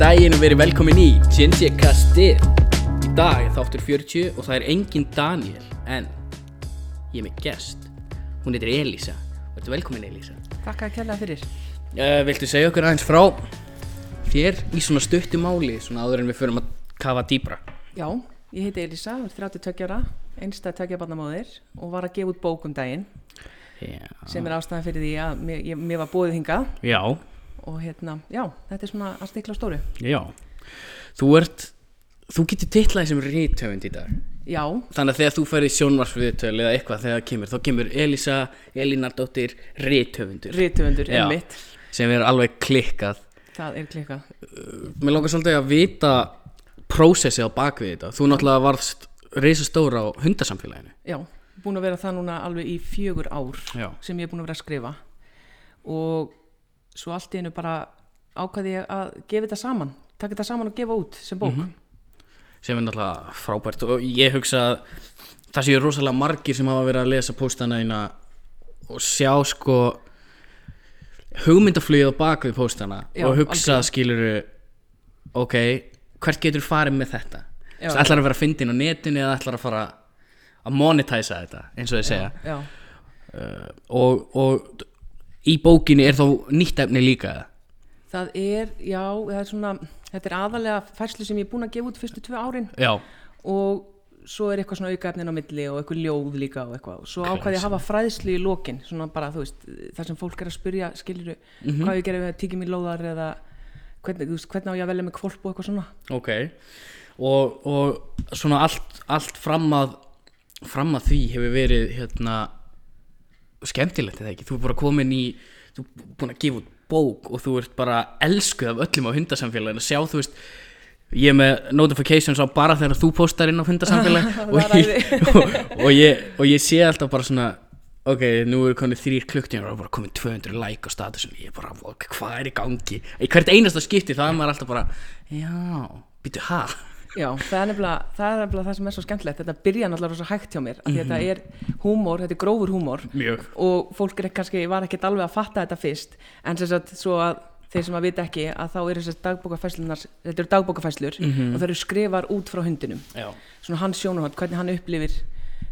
Daginn og verið velkomin í Ginger Kastið Í dag er þáttur 40 og það er engin Daniel En ég er með gest. Hún heitir Elísa. Verður velkomin Elísa. Takk að kella fyrir. Uh, Viltu segja okkur aðeins frá þér í svona stuttu máli Svona áður en við förum að kafa dýbra Já, ég heiti Elisa, er 32 ára einstæð tökja barnamóðir og var að gefa út bók um daginn Já, sem er ástæðan fyrir því að mér, ég, mér var bóðið hingað. Já, og hérna, já, þetta er svona að stikla stóru. Já. Þú ert Þú getur titlaði sem rítöfund í dag. Já, Þannig að þegar þú ferði sjónvarsviðtöl eða eitthvað þegar það kemur, þá kemur Elísa Elínardóttir rítöfundur rítufundur, Já. einmitt. Sem er alveg klikkað. Það er klikkað. Mér langar svolítið að vita prósessi á bakvið þetta. Þú náttúrulega varst reisastóra á hundasamfélaginu. Já, búin að vera það núna alveg í fjögur ár Já. sem ég er búin að vera að skrifa. Og svo allt í einu bara ákvaði ég að gefa þetta saman taka þetta saman og gefa út sem bók. Sem er náttúrulega frábært og ég hugsa að það séu rosalega margir sem hafa verið að lesa póstana eina og sjá sko hugmyndaflugið á bakvið póstana Já, og hugsa skiluru ok, hvert getur farið með þetta? Já. Svo ætlar að vera að fyndin á netinu eða ætlar að fara að monetæsa þetta eins og þið segja? Já, og, og í bókinni er þá nýtt efni líka það er, já, það er svona þetta er aðalega færslu sem ég er búin að gefa út fyrstu tvö árin. Já, og svo er eitthvað svona aukaefnin á milli og eitthvað ljóð líka og eitthvað. Svo ákvaði að hafa fræðslu í lokin svona bara, þú veist, þar sem fólk er að spyrja skilur hvað ég gerði við að tíkja mér lóðar eða hvernig, þú veist, hvernig á ég að velja með kvolp og eitthvað svona. Ok. Og, og svona allt, allt fram að fram að því hefur verið hérna skemmtilegt eða ekki, þú er bara komin í þú er búin að gefa út bók og þú ert bara elskuð af öllum á hundasamfélaginu. Að sjá þú veist ég er með notifications á bara þegar þú postar inn á hundasamfélag Það og, og, og, og ég sé alltaf bara svona ok, nú er konið þrýr klukktíma og bara komið 200 like á statusinu. Ég er bara, ok, hvað er í gangi? Í hvert einasta skipti það er maður alltaf bara já, býtu, ha Já, það er nefnilega það, er sem er svo skemmtilegt. Þetta byrja náttúrulega rosa hægt hjá mér af því þetta er húmor, þetta er grófur húmor mjög. og fólk er kannski, var ekkert alveg að fatta þetta fyrst. En sem sagt svo að þeir sem að vita ekki að þá eru þessar dagbókafæslunar þetta eru dagbókafæslur og það eru skrifar út frá hundinum. Já, svona hans sjónahótt, hvernig hann upplifir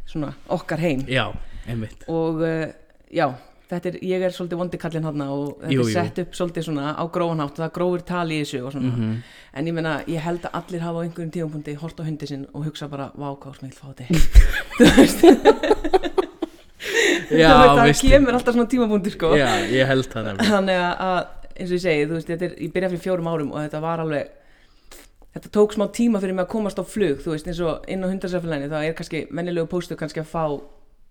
svona okkar heim. Já, einmitt. Og uh, já, er, ég er svolítið vondi kallinn hann og þetta Jú, er sett upp svolítið svona á grófanhátt og það grófur tali í þessu og svona. Mhm. en ég meina, ég held að allir hafa á einhverjum tíðumpunkti hort á hundi sinn og hugsa bara, vá, hvað sem ég vil fá þetta já, það kemur alltaf svona tímapunkti sko. Já, ég held það nefnilega. Þannig að eins og ég segi, þú veist, er, ég byrja fyrir fjórum árum og þetta var alveg þetta tók smá tíma fyrir mig að komast á flug þú veist, eins og inn á hundarsafélaginu það er kannski, venjulegu póstu kannski að fá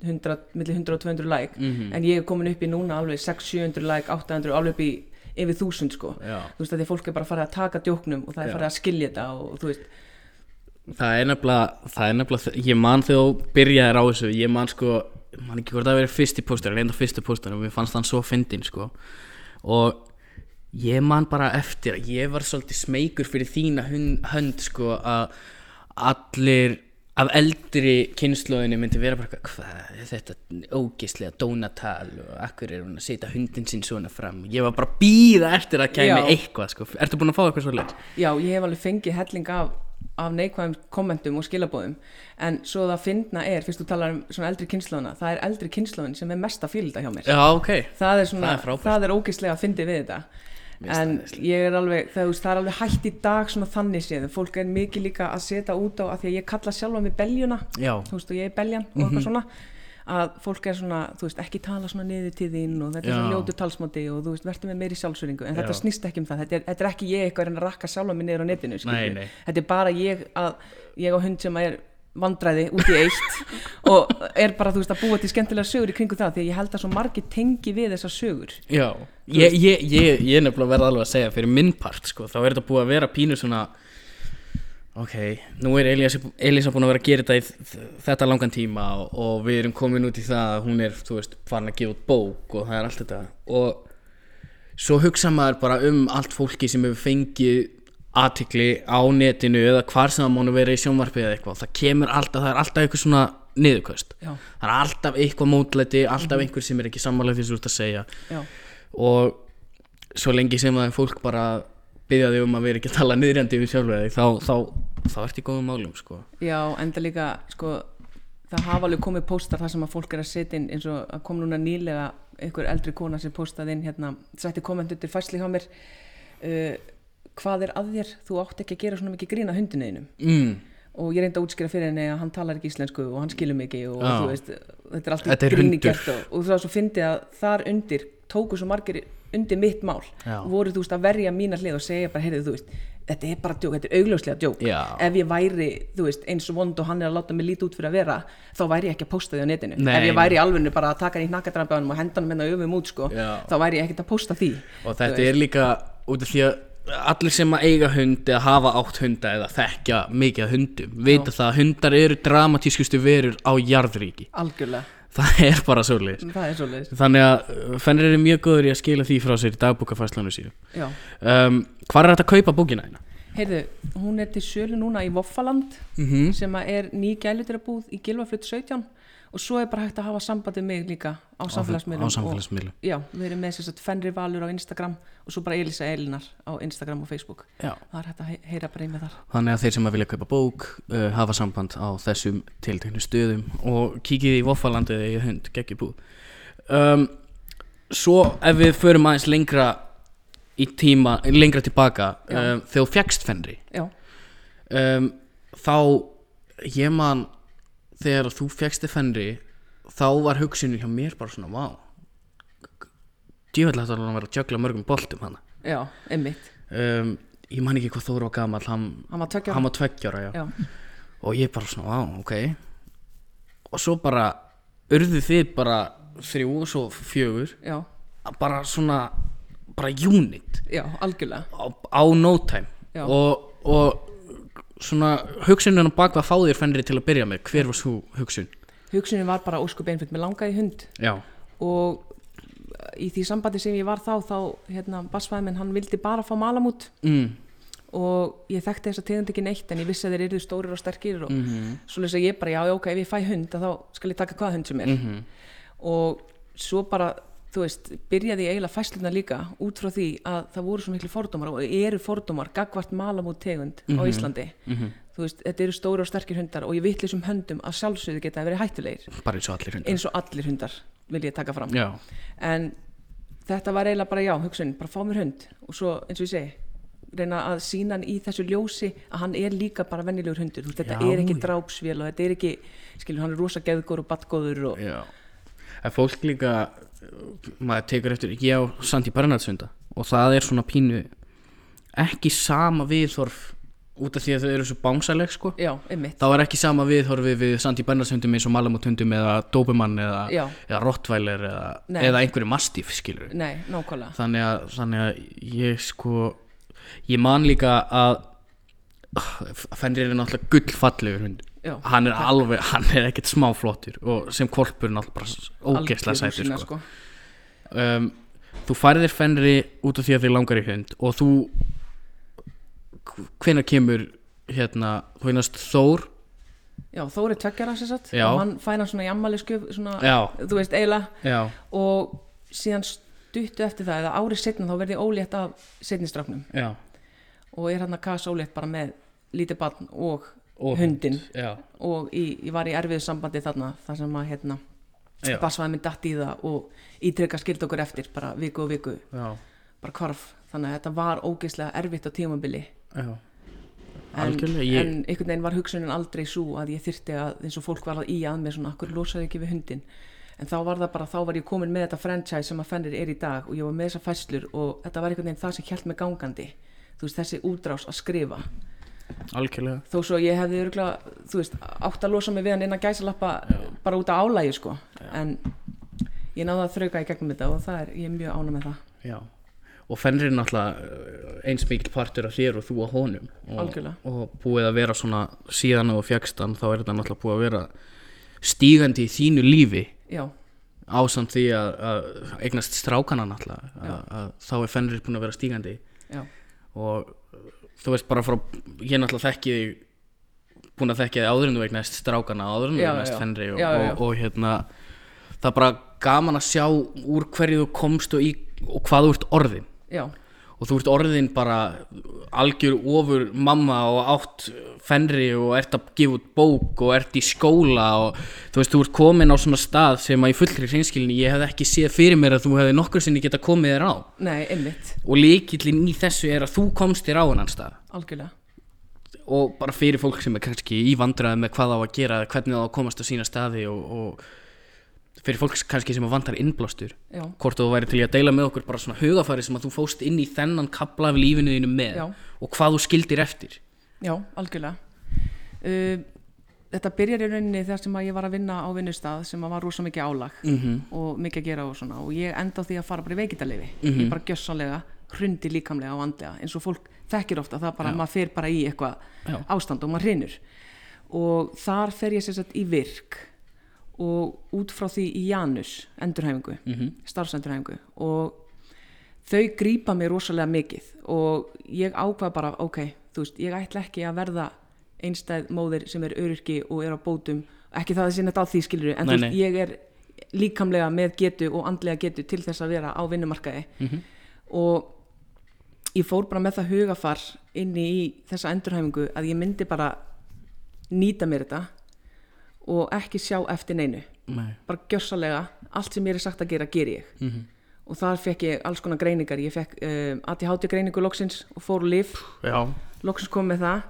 100, milli 100 og 200 like Mhm. en ég er komin upp í núna alveg 600-700 like, 800, alveg upp í yfir 1000 sko, já. þú veist að því fólk er bara farið að taka djóknum og það er Já. farið að skilja þetta og þú veist, það er nefnilega það er nefnilega, ég man þegar þú byrjaðir á þessu ég man sko, man ekki hvort það verið fyrst í póstur, reynda fyrstu póstur og mér fannst hann svo fyndin sko og ég man bara eftir að ég var svolítið smeykur fyrir þína hönd sko að allir af eldri kynnslóðinu myndi vera bara hvað er þetta ógislega dónatal og akkur er hún að setja hundin sinn svona fram ég var bara býða eftir að kæmi Já. eitthvað sko, ertu búin að fá eitthvað svolítið? já, ég hef alveg fengið helling af, af neikvæðum kommentum og skilabóðum en svo það fyndna er, fyrst þú talar um svona eldri kynnslóðina, það er eldri kynnslóðin sem er mest að fíla þetta hjá mér Já, ok það er svona, Það er frábært. það er ógeðslega að fyndi við þetta en ég er alveg, það, það er alveg hægt í dag svona þannig séð, fólk er mikið líka að setja út á, að því að ég kalla sjálfa mig beljuna, Já, þú veist, og ég er beljan og eitthvað svona, að fólk er svona þú veist, ekki tala svona niður til þín og þetta er svona Já. ljótu talsmáti og þú veist, verður með meiri sjálfsöringu, en Já. þetta snýst ekki um það. Þetta er, þetta er ekki ég eitthvað að rakka sjálfa mig niður á netinu, Nei, nei. þetta er bara ég að, ég á hund sem er vandræði út í eitt og er bara, þú veist, að búa til skemmtilega sögur í kringu það, því að ég held að svo margir tengi við þessar sögur. Já, ég, ég, ég, ég er nefnilega verða alveg að segja fyrir minn part sko, þá er þetta búið að vera pínu svona ok, nú er Elísa búin að vera að gera þetta í þetta langan tíma og, og við erum komin út í það að hún er, þú veist, farin að gefa út bók og það er allt þetta. Og svo hugsa maður bara um allt fólki sem hefur fengið aðtikli á netinu eða hvar sem það mánu vera í sjónvarpi eða eitthvað það kemur alltaf, það er alltaf eitthvað svona niðurkvöst það er alltaf eitthvað mótlæti alltaf einhver sem er ekki sammála því sem þú ert að segja. Já, og svo lengi sem það er fólk bara byggja þig um að vera ekki að tala niðrjandi við sjálfur þig þá, þá, þá ert í góðum málum sko. Já, enda líka sko, það hafa alveg komið póstar þar sem að fólk er að setja inn eins og að kom núna nýlega einhver eldri kona sem postaði inn hérna, sætti mér uh, hvað er að þér? Þú átt ekki að gera svona mikið grína hundinniðinum mm. og ég reyndi að útskýra fyrir henni að hann talar ekki íslensku og hann skilur ekki og þú veist, þetta er allt Þetta í er gríni gert og, og svo fyndið að þar undir tóku svo margir undir mitt mál. Já. voru þú veist að verja mína hlið og segja bara, heyrðu þú veist, þetta er bara djók, þetta er augljóslega djók. Já. ef ég væri, þú veist, eins og vond og hann er að láta mig líti út fyrir að vera þá væri ég ekki að posta því á netinu. Nei, ef ég væri í alvegnu bara að taka hann í nakkadrambaðanum og henda hann með það öfum út sko, Já. þá væri ég ekkert að posta því. Og þetta er líka út af því að allir sem að eiga hund eða hafa átt hunda eða þekkja mikið af hundum vita það að hundar eru dramatískustu verur á jarðríki. Algjörlega, það er bara er svoleiðis. Þannig að uh, fennir eru mjög góður í að skila því frá sér í dagbúkafæslanu síðan já. Um, hvað er þetta að kaupa bókina hérna? Heyrðu, hún er til sölu núna í Voffaland Mm sem að er ný gælutyrabúð í Gilvaflutt 17 og svo er bara hægt að hafa sambandi mig líka á samfélagsmiðlum á samfélagsmiðlum og, já, við erum með að Fenri Valur á Instagram og svo bara Elisa Elinar á Instagram og Facebook. Já. það er hægt að he- heyra bara í með þar. Þannig að þeir sem að vilja kaupa bók uh, hafa samband á þessum tilteknu stöðum og kíkið í Voffaland eða í hund geggjubúð um, Svo ef við förum aðeins lengra í tíma, lengra tilbaka um, þegar þú fjækst fennri já, um, þá ég man þegar þú fjækst fennri þá var hugsunni hjá mér bara svona vá. Djöfell þetta var að vera að jögla mörgum boltum hana já, einmitt. Um, ég man ekki hvað Þóra var gamall hann, hann var tveggja hann var tveggjára já. já, og ég bara svona, á, ok. Og svo bara urðu þið bara þrjú og svo fjögur. Já, bara svona bara unit. Já, algjörlega. Á, á no time. Og, og svona hugsunin á bakvað fá þér fennri til að byrja með hver var svo hugsun? Hugsunin var bara óskup einföld, mér langaði hund. Já, og í því sambandi sem ég var þá þá, hérna, basfæði minn, hann vildi bara fá malamút. Mm, og ég þekkti þessa tegund ekki neitt en ég vissi að þeir eru stórir og sterkir og mm svo lesa ég bara, já, já, ok, ef ég fæ hund að þá skal ég taka hvað hund sem er. -hmm. og svo bara, þú veist, byrjaði ég eiginlega fæsluna líka út frá því að það voru svo miklu fordómar og eru fordómar gagvart malamút tegund á Íslandi. Mhm. þú veist, þetta eru stóri og sterkir hundar og ég vitlisum höndum að sjálfsögðu geta verið hættulegir. Bara eins og allir hundar. Eins og allir hundar vil ég taka fram. Já, en þetta var eiginlega bara já, hugsun, bara fá mér hund og svo eins og ég segi reyna að sína hann í þessu ljósi að hann er líka bara venjulegur hundur, veist, þetta Já, er ekki drápsvél og þetta er ekki, skilur, hann er rosa geðgóður og badgóður og en fólk líka maður tekur eftir, ég á Sandi Bernhardshunda og það er svona pínu ekki sama viðhorf út af því að þau eru svo bánsaleg sko. Já, þá er ekki sama viðhorfi við Sandi Bernhardshundum eins og Malamut-hundum eða Dobermann eða, eða Rottweiler eða, eða einhverju Mastiff skilur nei, þannig að, þannig að ég sko ég man líka að Fenrir er náttúrulega gullfallegur hund já, hann er alveg, hann er ekkert smá flottur og sem kolpur er náttúrulega bara ógeðslega sætur rúsína, sko. um, þú færðir Fenri út af því að þið langar í hund og þú hvenær kemur hérna, þú einast Þór? Já, Þóri tveggjara sér satt Já. og hann fæna svona jammali skjöf svona, já, þú veist, eiginlega og síðan stuttu eftir það eða árið setna þá verði ólétt af setnistráknum já. Og er hann að kasa ólétt bara með lítið barn og, Og hundin já, og í, ég var í erfiðu sambandi þarna þar sem að hérna basvaði minn datt í það og ítrekka skild okkur eftir bara viku og viku. Já, bara hvarf. Þannig að þetta var ógeðslega erfitt á tímabili. En, ég- en einhvern veginn var hugsunin aldrei svo að ég þyrti að eins og fólk var að í að mér svona akkur losaði ekki við hundin en þá var það bara, þá var ég komin með þetta franchise sem að fennir er í dag og ég var með þessar fæslur og þetta var einhvern veginn það sem hjælt mig gangandi. Þú veist þessi útrás að skrifa algjörlega. Þó svo ég hefði örgulega, þú veist, átt að losa mig við hann innan gæsalappa bara út af álægi sko. En ég náði að þrauka í gegnum þetta og það er, ég er mjög ána með það. Já, og Fenrir er náttúrulega uh, eins mikil partur af þér og þú á honum. Og, og búið að vera svona síðan og fjagstan þá er þetta náttúrulega búið að vera stígandi í þínu lífi. Já, ásamt því að, að eignast strákana náttúrulega. Já. að, að þá er Fenrir búin að vera stígandi. Já, og þú veist bara frá ég náttúrulega þekki þig búin að þekki þig áður en þú eignast strákana áður en þú já. Fenri og. Og, og hérna það er bara gaman að sjá úr hverju þú komst og, í, og hvað þú ert orðin já, og þú ert orðin bara algjör ofur mamma og átt fenri og ert að gefa út bók og ert í skóla og þú veist, þú ert komin á svona stað sem að í fullri hreinskilni ég hef ekki séð fyrir mér að þú hefði nokkur sinni geta komið þér á. Nei, einmitt, og líkillin í þessu er að þú komst þér á hennan stað. Algjörlega. Og bara fyrir fólk sem er kannski í vandræði með hvað á að gera hvernig það á að komast á sína staði og, og fyrir fólk kannski sem að vandar innblástur já, hvort þú væri til að deila með okkur bara svona hugafæri sem að þú fóst inn í þennan kapla af lífinu þínu með Já. og hvað þú skildir eftir. Já, algjörlega. Uh, þetta byrjar í rauninni þegar sem að ég var að vinna á vinnustað sem að var rosa mikið álag mm -hmm. og mikið að gera og svona. Og ég enda á því að fara bara í veikindaleyfi. Mhm. ég bara gjössanlega hrundi líkamlega og andlega eins og fólk þekkir ofta. Það bara, Já. maður fer bara í eitthvað ástand og maður hrinur og þar fer ég sér satt í virk og út frá því í Janus endurhæfingu, Mhm. starfsendurhæfingu og þau grípa mig rosalega mikið og ég ákvað bara, ok, þú veist, ég ætla ekki að verða einstæð móðir sem er öryrki og er á bótum, ekki það að sinna þetta á því skilur en Nei, þú veist, ég er líkamlega með getu og andlega getu til þess að vera á vinnumarkaði Mhm. og ég fór bara með það hugafar inni í þessa endurhæfingu að ég myndi bara nýta mér þetta og ekki sjá eftir neinu. Nei. bara gjörsalega, allt sem mér er sagt að gera ger ég. Mhm. og þar fekk ég alls konar greiningar. Ég fekk um, ADHD greiningu loksins og fór úr lif, Já. loksins kom með það.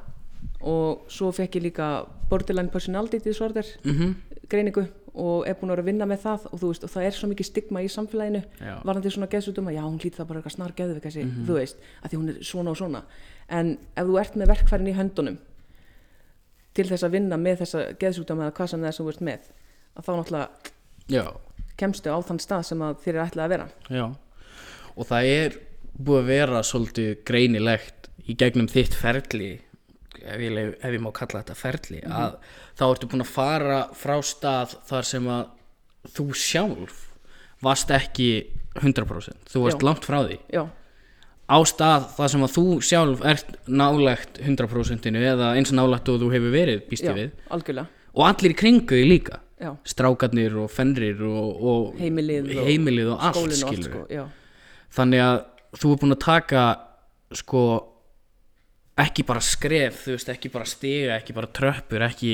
Og svo fekk ég líka borderline personality disorder Mm greiningu og er búin að vera að vinna með það. Og veist, og það er svo mikið stigma í samfélaginu Já. varandi svona geðsútum já, hún hlýtur það bara eitthvað snar geðvik þessi, þú veist, að því hún er svona og svona. En ef þú ert með verkfærin í höndunum til þess að vinna með þessa geðsútum eða hvað sem það er sem þú ert með að þá náttúrulega Já. kemstu á þann stað sem þér er ætlað að vera Já. Og það er búið að vera svolítið greinilegt í gegnum þitt ferli ef ég, ef ég má kalla þetta ferli að þá ertu búin að fara frá stað þar sem að þú sjálf varst ekki 100% þú varst Já. langt frá því já, á stað þar sem að þú sjálf ert nálegt 100% eða eins nálegt og þú hefur verið býst ég við. algjörlega. Og allir í kringu því líka. Já, strákarnir og fenrir og, og Heimilið og heimilið og allt og skilur sko, þannig að þú er búin að taka sko ekki bara skref, þú veist, ekki bara stiga ekki bara tröppur, ekki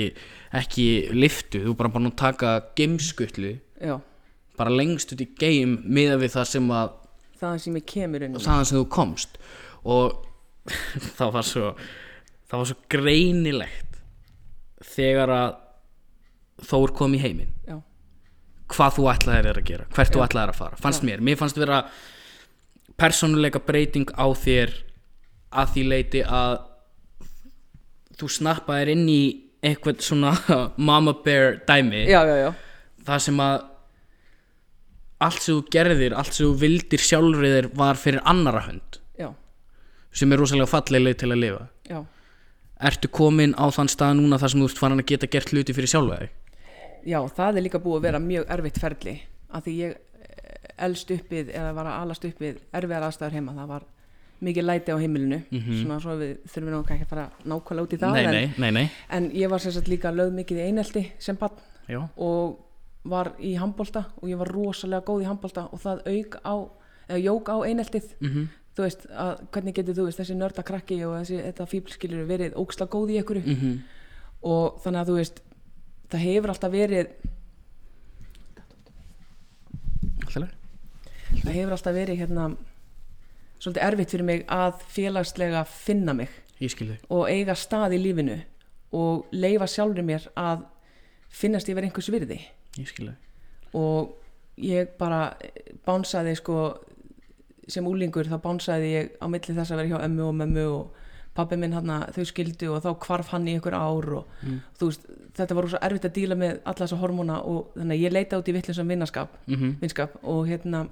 ekki liftu, þú er bara búin að taka geimskutlu, já. bara lengst út í geim miða við það sem að það sem ég kemur inn þaðan sem þú komst. Og það var svo það var svo greinilegt þegar að Þór kom í heiminn. Já, hvað þú ætlaðir þér að gera hvert þú ætlaðir að fara, fannst mér. Mér fannst vera persónuleika breyting á þér að því leiti að þú snappaðir inn í eitthvað svona mama bear dæmi. Já, já, já, það sem að allt sem þú gerðir, allt sem þú vildir sjálfrið þér var fyrir annara hönd. Já, sem er rosalega falleg leið til að lifa. Já. ertu komin á þann stað núna þar sem þú ert farin að geta gert hluti fyrir sjálfa þig? Já, það er líka búið að vera mjög erfitt ferli. Að því ég eh, elst uppið eða var að alast uppið erfiðar aðstæður heima. Það var mikið læti á heimilinu. Svona svo við þurfum nú ekki að fara nákvæmlega út í það nei, en, nei, nei, nei. en ég var sérstaklega líka lögð mikið í einelti sem bann Já. og var í handbolta og ég var rosalega góð í handbolta og það auk á, eða jók á eineltið. Mhm. þú veist, að hvernig getur þú veist þessi nörda krakki og þessi, þetta fíblskilur verið óksla góð í einhverju? Mhm. og þannig að þú veist það hefur alltaf verið Alltaf það hefur alltaf verið hérna svolítið erfitt fyrir mig að félagslega finna mig og eiga stað í lífinu og leifa sjálfur mér að finnast ég verið einhvers virði ég skil þig og ég bara bánsaði sko sem úlingur þá bánsaði ég á milli þess að vera hjá ömmu og mömmu og pabbi minn hann þau skildu og þá hvarf hann í ykkur ár og Mm. veist, þetta var svo erfitt að díla með alla þessa hormóna og þannig að ég leita út í vittlisum vinnaskap Mhm. vinskap og hérna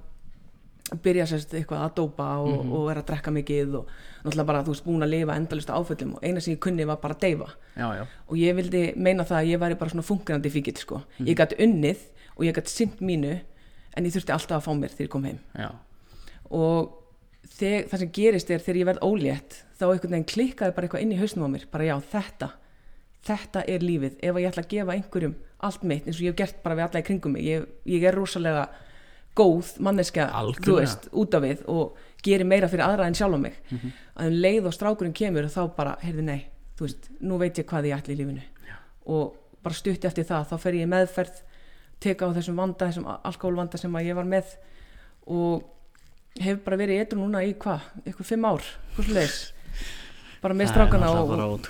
byrja sérst eitthvað að dópa og, og er að drekka mikið og náttúrulega bara þú veist búin að lifa endalist áföllum og eina sem ég kunni var bara að deyfa. Já, já. Og ég vildi meina það að ég væri bara svona fungerandi fíkil sko. ég gæti unnið og ég gæti sint mínu en ég þurfti alltaf að fá mér þegar ég kom heim. Já, og þeg, það sem gerist er þegar ég verð ólétt þá einhvern veginn klikkaði bara eitthvað inn í hausnum á mér. Bara já þetta, þetta er lífið. Ef ég ætla að gefa einhverjum allt mitt eins og ég hef gert bara við alla í kringum mig ég, ég er rosalega góð manneskja, þú veist, út af við og gerir meira fyrir aðra en sjálf á mig. Mhm. að um leið og strákurinn kemur þá bara, heyrðu nei, þú veist, nú veit ég hvað ég ætli í lífinu. Og bara stutti eftir það, þá fer ég meðferð teka á þessum vanda, þessum alkohólvanda sem ég var með og hef bara verið eitthvað núna í hvað, eitthvað fimm ár, leis bara með strákana og, og,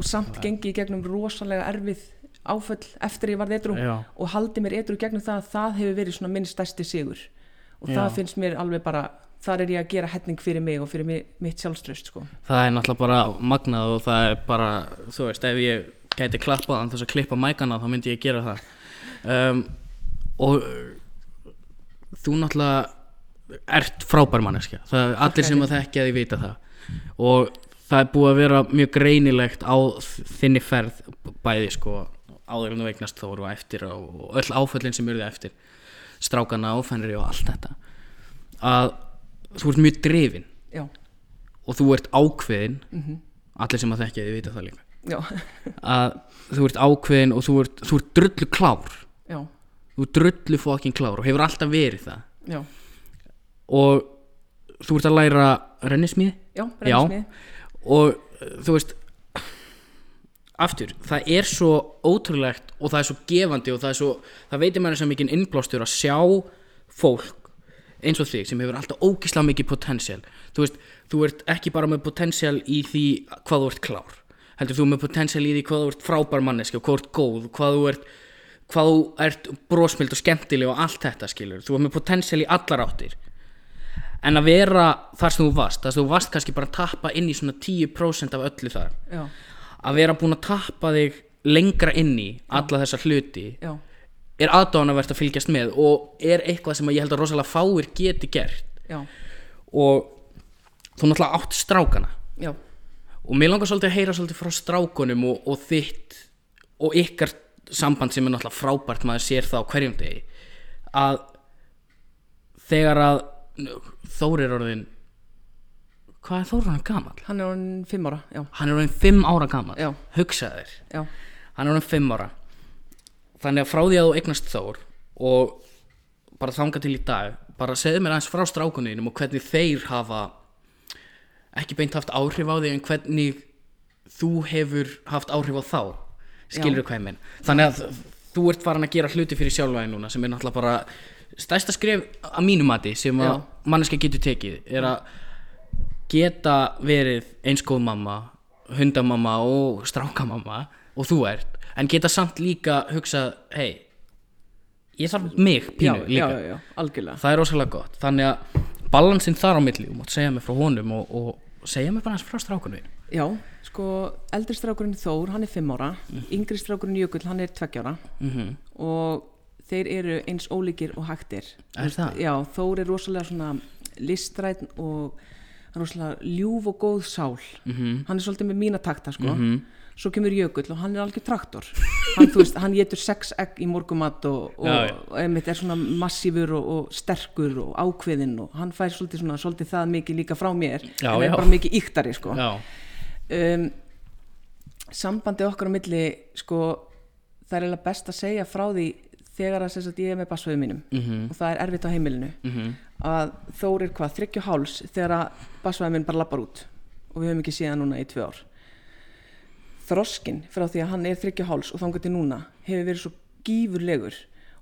og samt gengi í gegnum rosalega erfið áföll eftir ég varð já, og haldi mér eitthvað gegnum það það hefur verið minn stærsti sigur. Og Já. það finnst mér alveg bara þar er ég að gera hetning fyrir mig og fyrir mig, mitt sjálfströst sko. það er náttúrulega bara magnað og það er bara, þú veist, ef ég gæti klappað hann þess að klippa mækana þá myndi ég gera það. Um, og þú náttúrulega ert frábær manneskja. Það er allir sem að þekkja því vita það. Og það er búið að vera mjög greinilegt á þinni ferð bæði sko áður en þú eignast þóru og eftir og, öll áföllin sem urðu eftir strákana, áfennri og allt þetta að þú ert mjög drifin. Já, og þú ert ákveðin Mhm. allir sem að þekkja því vita það líka. Að þú ert ákveðin og þú ert, þú ert drullu klár. Já, þú ert drullu fokkin klár og hefur alltaf verið það. Já, og þú ert að læra brennismið. og uh, þú veist aftur, það er svo ótrúlegt og það er svo gefandi og það er svo, það veitir maður svo mikið innblástur að sjá fólk eins og þig sem hefur alltaf ógislega mikið potential. Þú veist, þú ert ekki bara með potential í því hvað þú ert klár heldur þú með potential í því hvað þú ert frábær manneski og hvað þú ert góð, hvað þú ert hvað þú ert brosmild og skemmtileg og allt þetta skilur, þú ert með potential í allar áttir. En að vera þar sem þú varst, þar sem þú varst kannski bara að tappa inn í svona 10% af öllu þar já, að vera búin að tappa þig lengra inn í alla þessa hluti já, er aðdánavert að fylgjast með og er eitthvað sem ég held að rosalega fáir geti gert. Já, og þú náttúrulega átt strákana. Já, og mér langar svolítið að heyra svolítið frá strákunum og, og þitt og ykkar samband sem er náttúrulega frábært maður sér það á hverjum degi. Að þegar að Þór er orðin hvað er Þór orðin gamall? hann er hann fimm ára, já, Hann er orðin 5 ára gamall Já. hugsaðir, já, hann er orðin 5 ára. Þannig að frá því að þú eignast Þór og bara þanga til í dag bara segðu mér aðeins frá strákuninum og hvernig þeir hafa ekki beint haft áhrif á þig en hvernig þú hefur haft áhrif á þá. Skilur hvað ég minn þannig að þú ert farin að gera hluti fyrir sjálfæði núna sem er náttúrulega bara stærsta skref að mínu mati sem að manneska getur tekið er að geta verið eins góð mamma hundamamma og strákamamma og þú ert en geta samt líka hugsað hei ég þarf mig pínu já, líka. já, já, algjörlega. Það er rosalega gott. Þannig að balansinn þar á milli þú mátt segja mér frá honum og, og segja mér bara hans frá strákunum já, sko, eldri strákurinn Þór hann er fimm ára, yngri strákurinn Jökull hann er tveggjára mm -hmm. og þeir eru eins ólíkir og hægtir. Er það? já, Þór er rosalega svona listræn og rosalega ljúf og góð sál Mhm. hann er svolítið með mína takta sko Mhm. svo kemur Jökull og hann er algjör traktor hann, veist, hann getur sex egg í morgumat og, og, Já, já. og einmitt er svona massífur og, og sterkur og ákveðinn og hann fær svolítið, svona, svolítið það mikið líka frá mér Já, en er bara mikið íktari sko um, sambandi okkar á milli sko, það er eiginlega best að segja frá því þegar að sagt, ég er með bassveðu mínum Mhm. og það er erfitt á heimilinu Mhm. að Þór er hvað, þryggju háls þegar að bassveðu minn bara lappar út og við höfum ekki séð hann núna í tvö ár þroskin frá því að hann er þryggju háls og þangar til núna hefur verið svo gífurlegur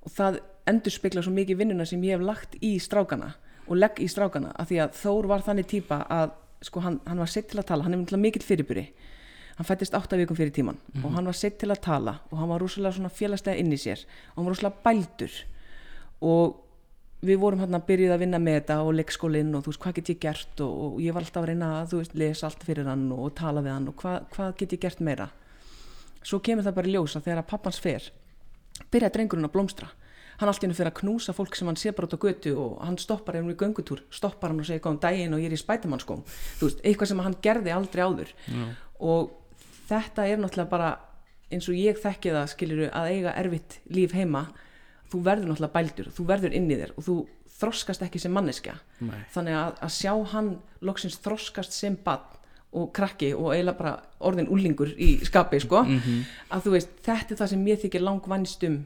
og það endur spekla svo mikið vinnuna sem ég hef lagt í strákana og legg í strákana af því að Þór var þannig típa að sko hann, hann var sett til að tala, hann er mikill fyrirburi hann fættist átta vikum fyrir tíman og hann var sett til að tala og hann var rosalega svona félagslega inn í sér. Og hann var rosalega bældur og við vorum hann að byrjuð að vinna með þetta og leikskólinn og þú veist hvað get ég gert og, og ég var alltaf að reyna að þú veist lesa allt fyrir hann og, og tala við hann og hvað, hvað get ég gert meira? Svo kemur það bara í ljós að þegar að pappans fer byrjaði drengurinn að blómstra. Hann allt í hennu fyrir að knúsa fólk sem hann sé bara út á götu og hann stoppar ef hann er í göngutúr stoppar hann og segir góðan daginn og ég er í spætumannskóm þú veist, eitthvað sem hann gerði aldrei áður. Og þetta er náttúrulega bara eins og ég þekki það skiluru að eiga erfitt líf heima þú verður náttúrulega bældur, þú verður inn í þér og þú þroskast ekki sem manneskja. Nei. þannig að, að sjá hann loksins þroskast sem bann og krakki og eiginlega bara orðin úlingur í skapi sko, að þú veist, þetta er það sem mér þykir langvænst um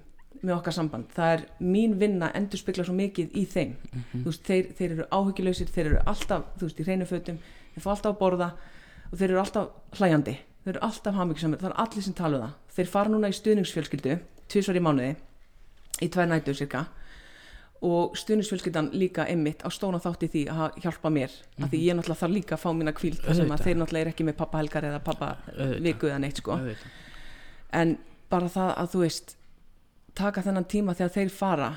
með okkar samband. Það er mín vinna endur spekla svo mikið í þeim. Þú veist, þeir, þeir eru áhyggjuleysir þeir eru alltaf, þú veist, í hreinu fötum þeir fá alltaf að borða og þeir eru alltaf hlæjandi, þeir eru alltaf hamingjusamir það er allir sem tala um það, þeir fara núna í stuðningsfjölskyldu, tvisvar í mánuði í tvær nætur cirka. Og stuðningsfjölskyldan líka einmitt á stóna þátt í því að hjálpa mér af því ég náttúrulega þarf líka að fá mína kvíld þar sem að þeir náttúrulega er ekki með pappa helgar eða pappa viku eða neitt sko. En bara það að þú veist taka þennan tíma þegar þeir fara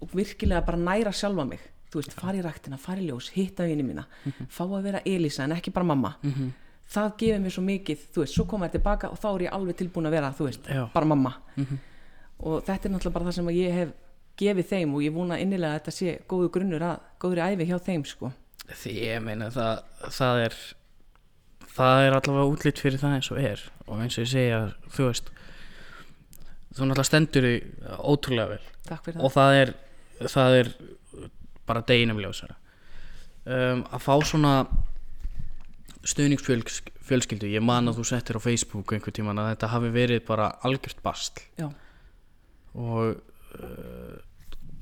og virkilega bara næra sjálfa mig. Þú veist, fara í ræktina, fara í ljós, hitta vini mína fá að vera Elisa en ekki bara mamma. Mhm. Það gefur mér svo mikið þú veist, svo koma þér tilbaka og þá er ég alveg tilbúin að vera þú veist, Já. bara mamma. Mhm. og þetta er náttúrulega bara það sem ég hef gefið þeim og ég vona innilega að þetta sé góðu grunnur að, góðri æfi hjá þeim sko. Því ég meina það, það er það er allavega útlýtt fyrir það eins og er. Og eins og ég segja, þú veist þú náttúrulega stendur því ótrúlega vel. Takk fyrir og það er, það er bara deginum ljósara. Um, að fá svona stuðningsfjölskyldu ég man að þú settir á Facebook einhver tíman að þetta hafi verið bara algjört bastl já, og uh,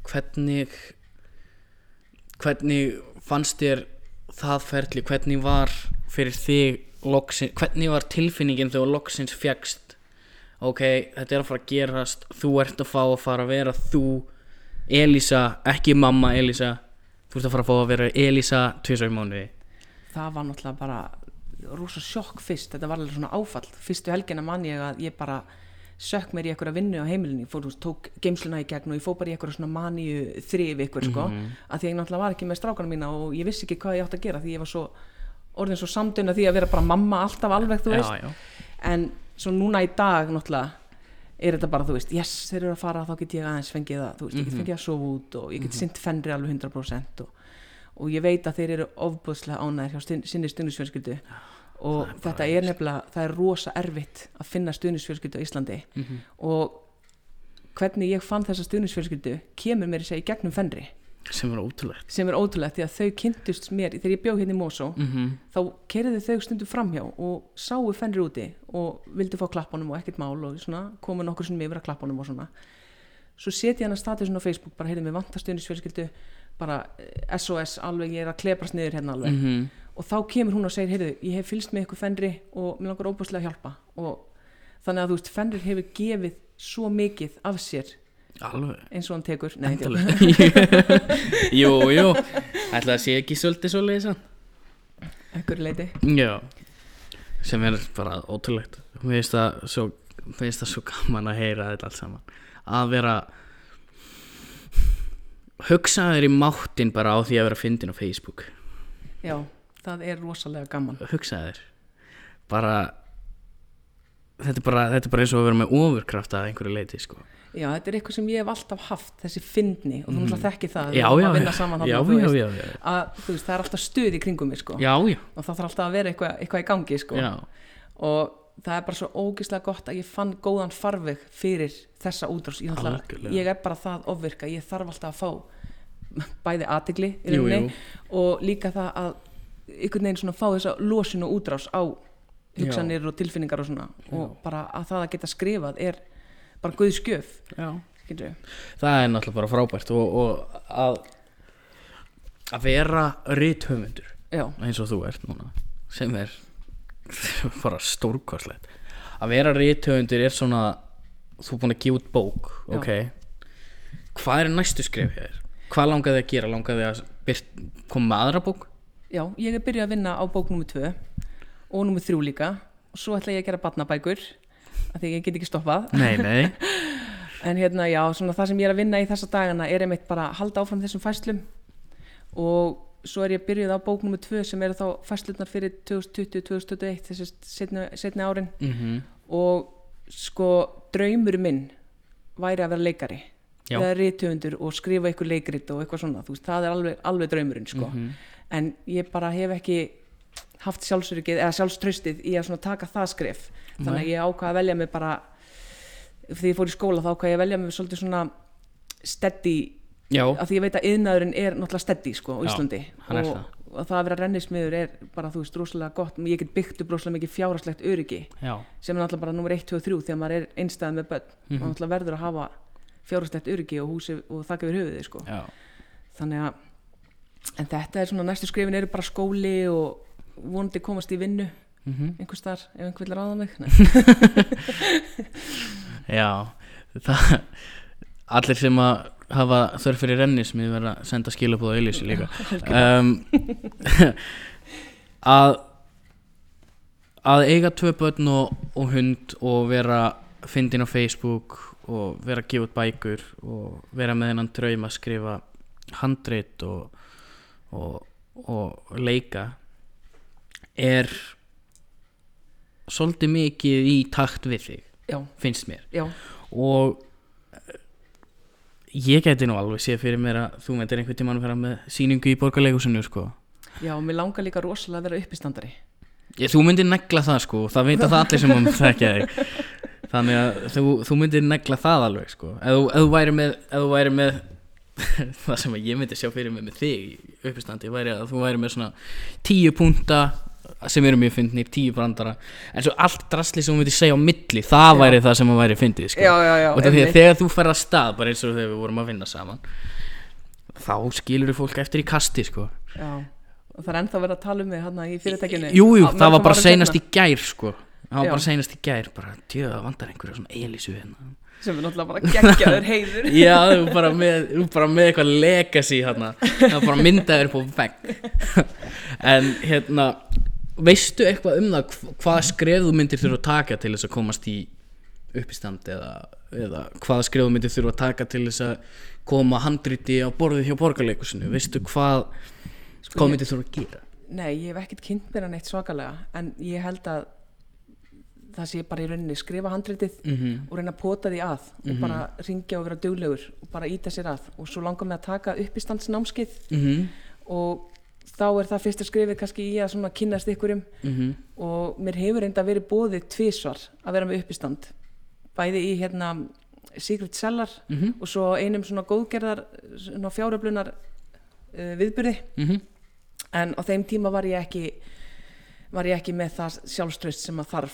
hvernig hvernig fannst þér það ferli, hvernig var fyrir þig loksins, hvernig var tilfinningin þegar loksins fjagst ok, þetta er að fara að gerast þú ert að fá að fara að vera þú Elísa, ekki mamma Elísa. Þú ert að fara að fá að vera Elísa tvisar í mánuði það var náttúrulega bara rosa sjokk fyrst, þetta var alveg svona áfall. Fyrstu helgina man ég að ég bara sökk mér í eitthvað vinnu á heimilinu. Ég fór, veist, tók geimsluna í gegn og ég fór bara í eitthvað svona maníu þrif ykkur sko, að því ég náttúrulega var ekki með strákana mína og ég vissi ekki hvað ég átt að gera því ég var svo orðin svo samdun að því að vera bara mamma alltaf alveg, þú veist. já, já. en svo núna í dag náttúrulega er þetta bara, þú veist, yes, þeir eru að fara þá get ég aðeins fengið að, þú veist, ég get fengið að sofa út og ég get sint fennri alveg 100% og, og ég veit að þeir eru ofbúðslega ánæðir hjá stund, sinni stundisfjölskyldu og þetta er nefnilega, það er rosa erfitt að finna stundisfjölskyldu á Íslandi. Mhm. og hvernig ég fann þessa stundisfjölskyldu kemur mér í segja í gegnum fennri sem var ótrúlegt. Sem er ótrúlegt því að þau kynntust mér þegar ég bjó hérna í Mosó. Mm -hmm. þá kerðu þau stundum framhjá og sáu fennri úti og vildu fá klappunum og ekkert mál og svona komu nokkur sem yfir að klappunum og svona. Svo setja hann að statusin á Facebook bara heyrðum við vantastöðnisfjölskyldu bara eh, SOS alveg ég er að klebrast niður hérna alveg. Mhm. og þá kemur hún og segir heyrðu ég hef fylgst með ykkur fennri og mér langar óbúslega að hjálpa. Og þannig að þú veist fennri hefur gefið svo mikið af sér. Alveg. Eins og hann tekur. Nei, Jú, jú. Ætla að sé ekki svolítið svolítið sann einhverju leiti Já. Sem er bara ótrúlegt. Mér finnst það svo gaman að heyra þetta allt saman. Að vera Hugsa þér í máttin bara á því að vera fyndin á Facebook. Já, það er rosalega gaman. Hugsa þér Bara Þetta er bara, þetta er bara eins og að vera með ofurkraft að einhverju leiti sko. Já, þetta er eitthvað sem ég hef alltaf haft, þessi fyndni og þú náttúrulega þekki það, Já, já, að vinna já. veist, já, já, að veist, það er alltaf stuð í kringum mig sko. Já, já, og það þarf alltaf að vera eitthvað, eitthvað í gangi sko. Og það er bara svo ógislega gott að ég fann góðan farveg fyrir þessa útrás. Ég, ég er bara það ofvirka, ég þarf alltaf að fá bæði aðtegli og líka það að einhvern veginn svona fá þessa losun og útrás á hugsanir og tilfinningar og svona. Og bara að það að geta skrifað er bara guð skjöf já. það er náttúrulega bara frábært og, og að að vera rithöfundur já, eins og þú ert núna sem er bara stórkostlegt. Að vera rithöfundur er svona þú er búin að gefa út bók ok? Hvað er næstu skrif hér hvað langaði að gera, langaði að byrt, koma með aðra bók? Já, ég er byrjað að vinna á bók nummer 2 og nummer 3 líka. Og svo ætla ég að gera barnabækur af því ég get ekki stoppað. Nei, nei, en hérna já, svona það sem ég er að vinna í þessa dagana er einmitt bara að halda áfram þessum fæslum og svo er ég byrjuð á bók nummer 2 sem eru þá fæslurnar fyrir 2020-2021 þessi setni, setni árin. Mm og sko draumur minn væri að vera leikari. Eða rithöfundur og skrifa ykkur leikrit og eitthvað svona, þú veist, það er alveg, alveg draumurinn sko, Mhm. en ég bara hef ekki haft sjálfsöryggið eða sjálfströstið í að svona taka það skref. Þannig að ég ákvað að velja mig bara þegar ég fór í skóla þá ákvað ég að velja mig svolítið svona steady já, af því ég veit að yðnaðurinn er náttúrulega steady sko á Já, Íslandi. er og, og það að vera rennismiður er bara þú veist rosalega gott, ég get byggt upp rosalega mikið fjárhagslegt öryggi já. sem er náttúrulega bara nummer 1, 2 og 3 þegar maður er einstæð með börn. Mhm. og náttúrulega verður að hafa fjárhastett öryggi og húsi og þakka yfir höfuðið sko. já, þannig að en þetta er svona næstu skrifin eru bara skóli og vonandi komast í vinnu mm einhvers þar ef einhver vil ráða mig. Já það, allir sem að hafa þörf fyrir rennismið verða að senda skilabóð á Elísi líka. Um, að að eiga tvö börn og, og hund og vera fyndin á Facebook og vera að gefa út bækur og vera með hennan draum að skrifa handrit og, og, og leika er svolítið mikið í takt við þig já, finnst mér. Já, og ég geti nú alveg séð fyrir mér að þú myndir einhvern tímann vera með sýningu í borgarleigusinu sko. Já, mér langar líka rosalega að vera uppistandari. Ég, þú myndir negla það sko það veit að það allir sem um þekkja þig. Þannig að þú, þú myndir negla það alveg sko. Ef þú, væri með, væri með það sem ég myndi sjá fyrir mig með þig uppistandi væri að þú væri með svona tíu punta sem eru mjög fyndnir, tíu brandara en svo allt drasli sem þú myndir segja á milli það Já. væri það sem að væri fyndið sko einmitt. þegar þú ferð að stað bara eins og þegar við vorum að vinna saman þá skilur þú fólk eftir í kasti sko. já. og það er ennþá verið að tala um mig hann í fyrirtækinu jú, jú, það var bara seinna, í gær sko. það var Já. bara seinast í gær bara, það vandar einhverja svona elísu hérna sem er náttúrulega bara geggjaður heiður já, þú bara með, með eitthvað legacy hérna, það var bara myndaður på vegg en hérna veistu eitthvað um það hv- hvaða skref þú myndir þurfa að taka til þess að komast í uppistand eða, eða hvaða skref þú myndir þurfa að taka til þess að koma handriti á borðið hjá borgarleikusinu veistu hvað Sko, hvað myndir þurfa að gera Nei, ég hef ekkert kynnt mér hann eitt svakalega en ég held að það sé bara í rauninni skrifa handritið mm -hmm. og reyna að pota því að og Mhm. bara ringja og vera duglegur og bara íta sér að og svo langar mig að taka uppistandsnámskið Mm og þá er það fyrsta skrifið kannski í að svona kynnast ykkurum -hmm. og mér hefur reynda verið bóðið tvísvar að vera með uppistand bæði í hérna Secret Cellar Mhm. og svo einum svona góðgerðar svona fjáröflunar uh, viðburði Mhm. en á þeim tíma var ég ekki var ég ekki með það sjálfströst sem að þarf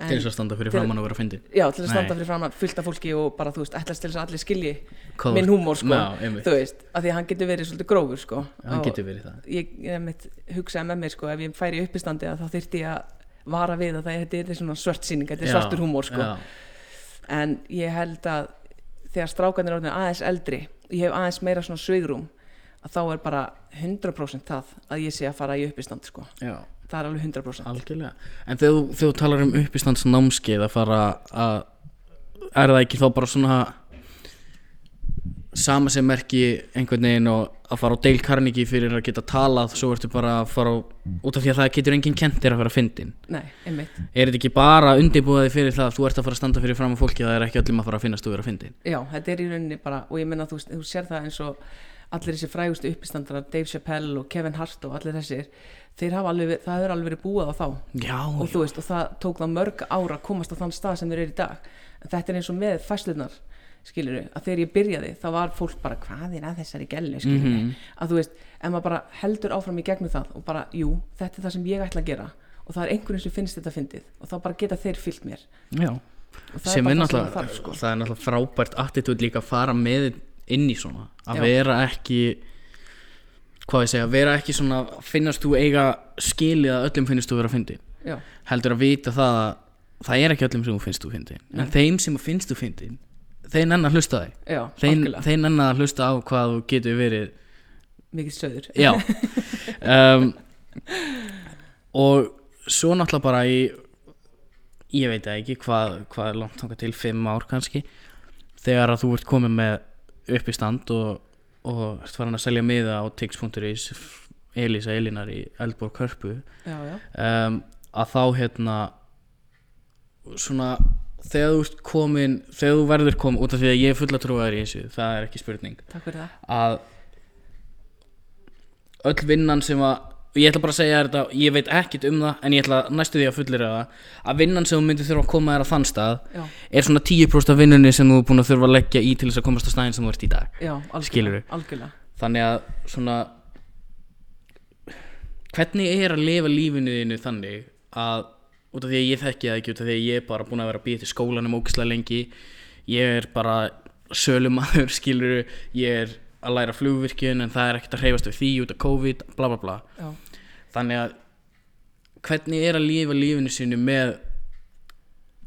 til þess að standa fyrir framann og vera fyndin. Já, til að standa fyrir fram fullt af fólki og bara þú veist, ætlast til þess að allir skilji Hvað minn húmór sko, einmitt. þú veist, af því að hann getur verið svolítið grófur sko. Hann getur verið það. ég, ég hugsaði með mér sko ef ég færi uppistandi að þá þyrfti ég að vara við að það þetta er svona svört sýning þetta er Já, svartur húmór sko. já. en ég held að þegar strákarnir er aðeins eldri ég hef aðeins meira svona svigrum að þá er bara 100% það að ég sé að fara í uppistand sko. Það er alveg 100% Algjörlega. En þegar, þú- þegar þú talar um uppistandsnámskeið að fara að er það ekki þá bara svona sama sem merki einhvern veginn og að fara á Dale Carnegie fyrir að geta talað svo ertu bara að fara á, út af því að það getur enginn kent þér að fara að fyndin nei, einmitt, Er þetta ekki bara undirbúðaði fyrir það að þú ert að fara að standa fyrir fram á fólki að það er ekki öllum að fara að finnast þú vera að fyndin já, þetta er í rauninni bara og ég menna þú, þú sér það eins og allir þessi frægustu uppistandrar Dave Chappelle og Kevin Hart og allir þessir þeir hafa alveg, það hefur alveg verið búið á þá. Já, og þú veist, og það tók það mörg ára að komast á þann stað sem þeir eru í dag. En þetta er eins og með fæslunar skilur að þegar ég byrjaði þá var fólk bara hvað er að þessari gellu skilur Mhm. að þú veist, en maður bara heldur áfram í gegnum það og bara, jú, þetta er það sem ég ætla að gera. Og það er einhverjum sem finnst þetta fyndið og þá bara geta þeir fyllt mér. Já. Sem er náttúrulega það sko. það er náttúrulega frábært attitút líka að fara með inn í svona. Að Já. vera ekki hvað ég segja, vera ekki svona finnast þú eiga skilið að öllum finnst þú vera að fyndi já, heldur að vita það að það er ekki öllum sem þú finnst þú fyndi en þeim sem finnst þú fyndi þeir nenn að hlusta þig. Þeir, þeir nenn að hlusta á hvað þú getur verið. Mikið söður já. Um, og svo náttúrulega bara í ég veit ekki hvað, hvað er langt til fimm ár kannski þegar að þú ert komið með upp í stand og, og ert farin að selja miða á tix.is Elisa Elinar í Eldborg Hörpu já, já, um, að þá hérna svona þegar þú ert komin þegar þú verður komin út af því að ég er fulla trúaður í þessu það er ekki spurning. Að öll vinnan sem að og ég ætla bara að segja þetta, ég veit ekkit um það en ég ætla næstu því að fullera það að vinnan sem þú myndir þurfa að koma þér að þann stað já, er svona 10% af vinnunni sem þú er búin að þurfa að leggja í til þess að komast á staðin sem þú ert í dag. Já, algjörlega, algjörlega. þannig að svona hvernig er að lifa lífinu þínu þannig að út af því að ég þekki það ekki út af því að ég er bara búin að vera að býja til skólanum ógislega lengi ég er bara sölumæður skilur ég er að læra flugvirkjun en það er ekkert að hreyfast við því út af COVID bla bla bla. Já, þannig að hvernig er að lifa lífinu sínu með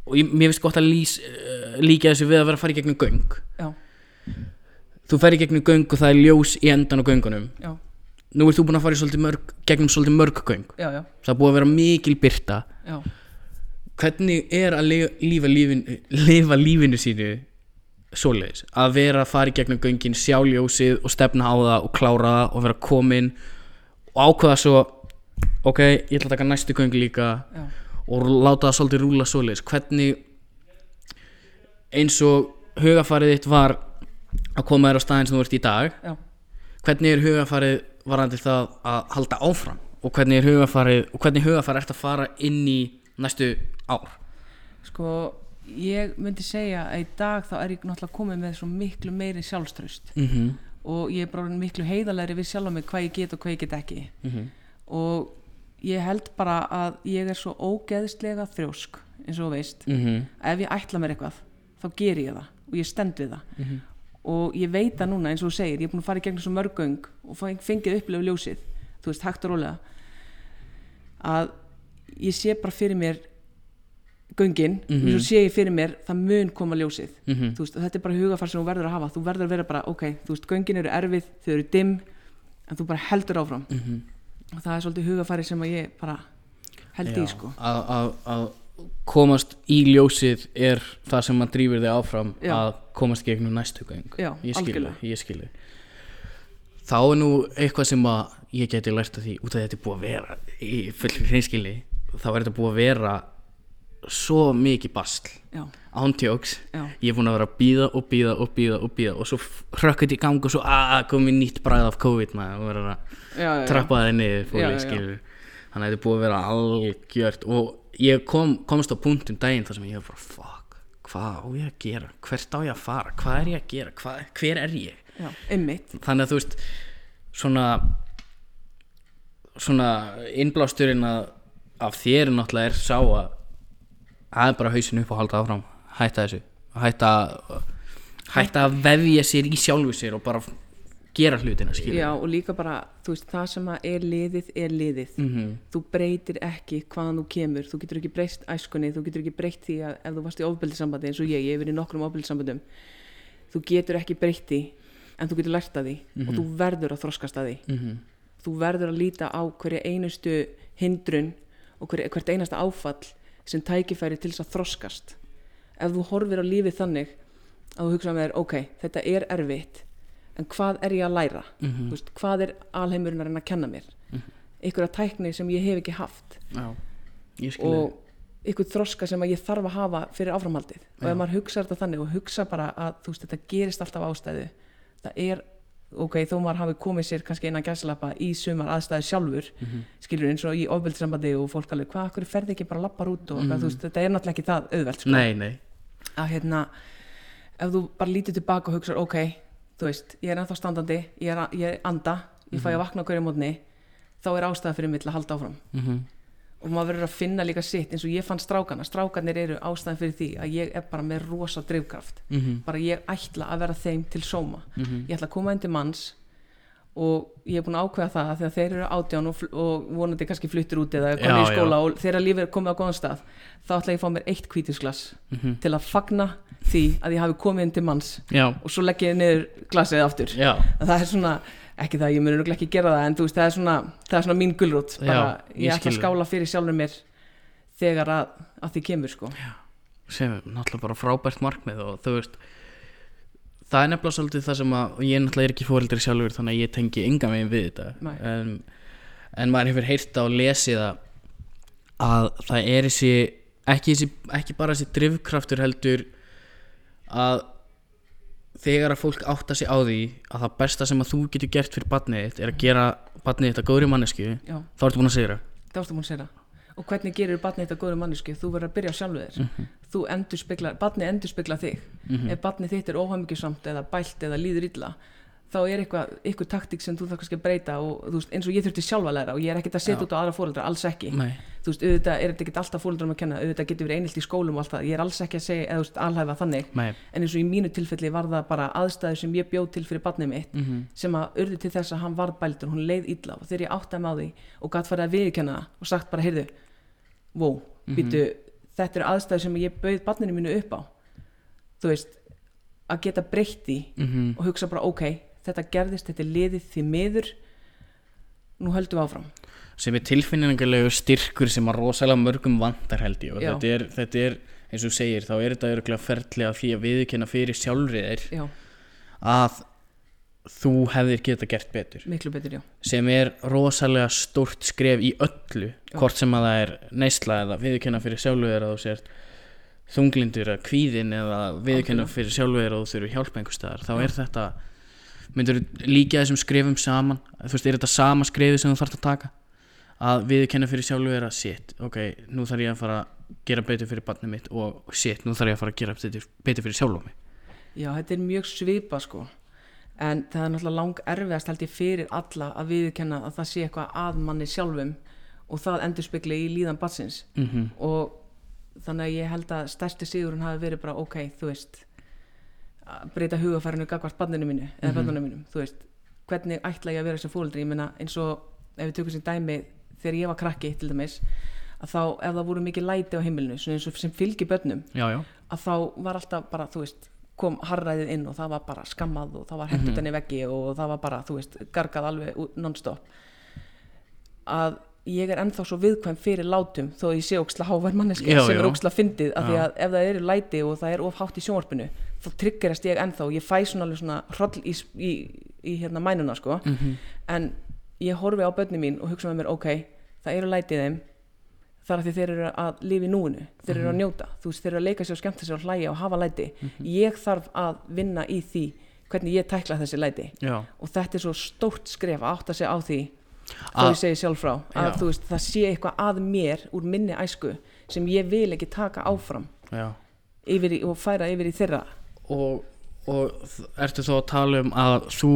og ég, mér finnst gott að lýs, uh, líka þessu við að vera að fara í gegnum göng. Já, þú fer í gegnum göng og það er ljós í endan á göngunum. Já, nú ert þú búin að fara í svolítið mörg, gegnum svolítið mörg göng. Já, já, það er búið að vera mikil byrta já. hvernig er að lifa, lífa, lífinu, lifa lífinu sínu svoleiðis? Að vera að fara í gegnum göngin sjá ljósið og stefna á það og klára það og vera komin og ákveða svo ok, ég ætla að taka næstu göng líka já. og láta það svolítið rúla svoleiðis hvernig eins og hugafarið þitt var að koma þér á staðin sem þú ert í dag já. hvernig er hugafarið varandi það að halda áfram og hvernig er hugafarið og hvernig hugafarið ert að fara inn í næstu ár Sko, ég myndi segja að í dag þá er ég náttúrulega komið með svo miklu meiri sjálfströst mm -hmm. og ég er bara miklu heiðalegri við sjálf mig hvað ég get og hvað ég get ekki og ég held bara að ég er svo ógeðslega þrjósk eins og þú veist Mhm. ef ég ætla mér eitthvað þá ger ég það og ég stend við það og ég veit það núna eins og þú segir ég er búin að fara í gegnum svo mörgöng og feng- fengið upplöfu ljósið þú veist, hægt og rólega að ég sé bara fyrir mér göngin Mhm. og svo sé ég fyrir mér það mun koma ljósið Mhm. þú veist, þetta er bara hugafar sem þú verður að hafa þú verður að vera bara, ok, þú veist, göngin eru erfið þau eru dimm, en þú bara heldur áfram Mhm. Og það er svolítið hugafari sem að ég bara held í, sko að, að, að komast í ljósið er það sem að drýfur þig áfram Já. að komast gegnum næstu göng Já, ég skil algjörlega. ég skil þig þá er nú eitthvað sem að ég geti lært af því út af þetta er búið að vera í fullri hreinskili þá er þetta búið að vera svo mikið bastl já, ég er búin að vera að býða og býða og býða og býða og svo hrökkut í gang og svo að komið nýtt bræð af COVID maður. Og verður að trappa það niður já. skilur þannig að þetta er búið að vera algjört og ég kom, komst á punktum daginn þar sem ég var bara fuck, hvað á ég að gera? Hvert á ég að fara, hvað er ég að gera? Hvað, hver er ég? Já, þannig að þú veist svona svona innblásturinn af þér náttúrulega er sá að er bara hausin upp og halda áfram. Hætta þessu. Hætta, hætta að vefja sér í sjálfu sér og bara gera hlutina skilur já, og líka bara, þú veist, það sem að er liðið er liðið. Mhm. þú breytir ekki hvaðan þú kemur. Þú getur ekki breyst æskunni, þú getur ekki breytt því að ef þú varst í ofbeldissambandi eins og ég, ég hef verið í nokkrum ofbeldissambandum. Þú getur ekki breytt því en þú getur lært að því og þú verður að þroskast að því. Mhm. þú verður að líta á hverja einustu hindrun og hver, hvert einasta áfall sem tækifæri til þess að þroskast. Ef þú horfir á lífið þannig að þú hugsa með þér, ok, þetta er erfitt en hvað er ég að læra? Mhm. Þú veist, hvað er alheimurinn að reyna að kenna mér? Einhverja tækni sem ég hef ekki haft. Já, og einhver þroska sem ég þarf að hafa fyrir áframhaldið. Og ef maður hugsa þetta þannig og hugsa bara að veist, þetta gerist alltaf ástæðu það er, ok, þó maður hafi komið sér kannski innan gæslappa í sumar aðstæðu sjálfur, skilur eins og í ofbeldssambandi og fólk alveg, hvað, hverju ferði ekki bara lappar út og mm þú veist, þetta er náttúrulega ekki það auðvelt sko. Nei, nei. Að hérna ef þú bara lítið tilbaka og hugsa ok, þú veist, ég er ennþá standandi ég er, ég er anda, ég fæ að vakna á hverju mótni þá er ástæða fyrir mig til að halda áfram. Mhm. Og maður verður að finna líka sitt eins og ég fann strákana, strákanir eru ástæðan fyrir því að ég er bara með rosa drifkraft. Mhm. bara ég ætla að vera þeim til sóma. Ég ætla að koma inn til manns og ég er búin að ákveða það að þegar þeir eru átján og, og vonandi kannski fluttir út eða komið Já, í skóla og þeirra líf er komið á góðan stað þá ætla ég að fá mér eitt hvítisglas Mhm. til að fagna því að ég hafi komið inn til manns Já, og svo legg ég niður glasið aftur. Já, það er svona, ekki það, ég muni nú ekki gera það en þú veist, það er svona, það er svona mín gulrót. Bara, Já, ég ætla að skála fyrir sjálfur mér þegar að, að því kemur sko. Sem er náttúrulega bara frábært markmið og þú veist það er nefnilega svolítið það sem að ég náttúrulega er ekki fóreldri sjálfur þannig að ég tengi enga megin við þetta. En, en maður hefur heyrt á lesið að að það er þessi ekki, ekki bara þessi drifkraftur heldur að þegar að fólk átta sig á því að það besta sem að þú getur gert fyrir barnið þitt er að gera barnið þitt að góðri mannesku já, þá ertu búin að segja það að og hvernig gerir barnið þetta góður manneski þú verður að byrja á sjálfu þér þú endur spekla, barnið endur spekla þig ef barnið þitt er óhæmyggisamt eða bælt eða líður illa þá er eitthvað, eitthvað taktík sem þú þarf kannski að breyta og þú veist, eins og ég þurfti sjálf að læra og ég er ekkert að setja Já. út á aðra fóreldra, alls ekki. Nei, þú veist, auðvitað er þetta ekki alltaf fóreldrum að kenna auðvitað getur verið einhilt í skólum og allt það. Ég er alls ekki að segja, eða þú veist, alhæfa þannig. Nei. En eins og í mínu tilfelli var það bara aðstæður sem ég bjóð til fyrir barnið mitt mm sem að urði til þess að hann varð bældur hún leið illa. Og þegar ég átti mig á því og farið að að geta breytt því -hmm. og hugsa bara ok, þetta gerðist, þetta er liðið því miður nú höldum við áfram sem er tilfinningarlegu styrkur sem að rosalega mörgum vantar held ég og þetta er, þetta er, eins og segir þá er þetta örgulega ferðlega fyrir að viðurkenna fyrir sjálfrið þér já, að þú hefðir geta gert betur miklu betur, já, sem er rosalega stórt skref í öllu Já. hvort sem að það er neysla eða viðurkenna fyrir sjálfur þér að þú sért þunglindur eða kvíðin eða Algjörlega. fyrir sjálfur þér að þú þurfi hjálp einhver staðar þá Já. er þetta myndur líka þessum skrefum saman? Þú veist, er þetta sama skrefið sem þú þarfst að taka? Að viðurkenna fyrir sjálfur þér að shit, ok, nú þarf ég að fara að gera betur fyrir barnið mitt og shit, nú þarf ég að fara að gera betur, fyrir sjálfur mig. Já, þetta er mjög svipa sko. En það er náttúrulega lang erfiðast held ég fyrir alla að viðurkenna að það sé eitthvað að manni sjálfum og það endur spekli í líðan batsins mm og þannig að ég held að stærsti sigurinn hafi verið bara ok, þú veist að breyta hugafærinu gagvart barninu mínu eða Mhm. börnunum mínum, þú veist. Hvernig ætla ég að vera sem fóldri, ég meina eins og ef við tökum sem dæmi þegar ég var krakki til dæmis, að þá ef það voru mikið læti á heimilinu, svona eins og sem fylgir börnum, já, já, að þá var alltaf bara, þú veist, kom harræðið inn og það var bara skammað og það var hendt utan í veggi og það var bara, þú veist, gargað alveg non-stop. Að ég er ennþá svo viðkvæm fyrir látum þó ég sé óksla hávær manneski sem er óksla fyndið af því að ef það eru læti og það er of hátt í sjónvarpinu þá tryggerast ég ennþá og ég fæ svona svona hroll í, í, í hérna mænuna sko. Mm en ég horfi á börni mín og hugsa með mér ok, það eru læti í þeim þar að því þeir eru að lifa í núinu þeir eru að njóta, þú veist, þeir eru að leika sér og skemmta sér og hlæja og hafa læti. Ég þarf að vinna í því hvernig ég tækla þessi læti. Já. Og þetta er svo stórt skref að átta sig á því Að- ég segi sjálf frá að Já. þú veist, það sé eitthvað að mér úr minni æsku sem ég vil ekki taka áfram já. yfir í, og færa yfir í þeirra. Og, og ertu þá að tala um að þú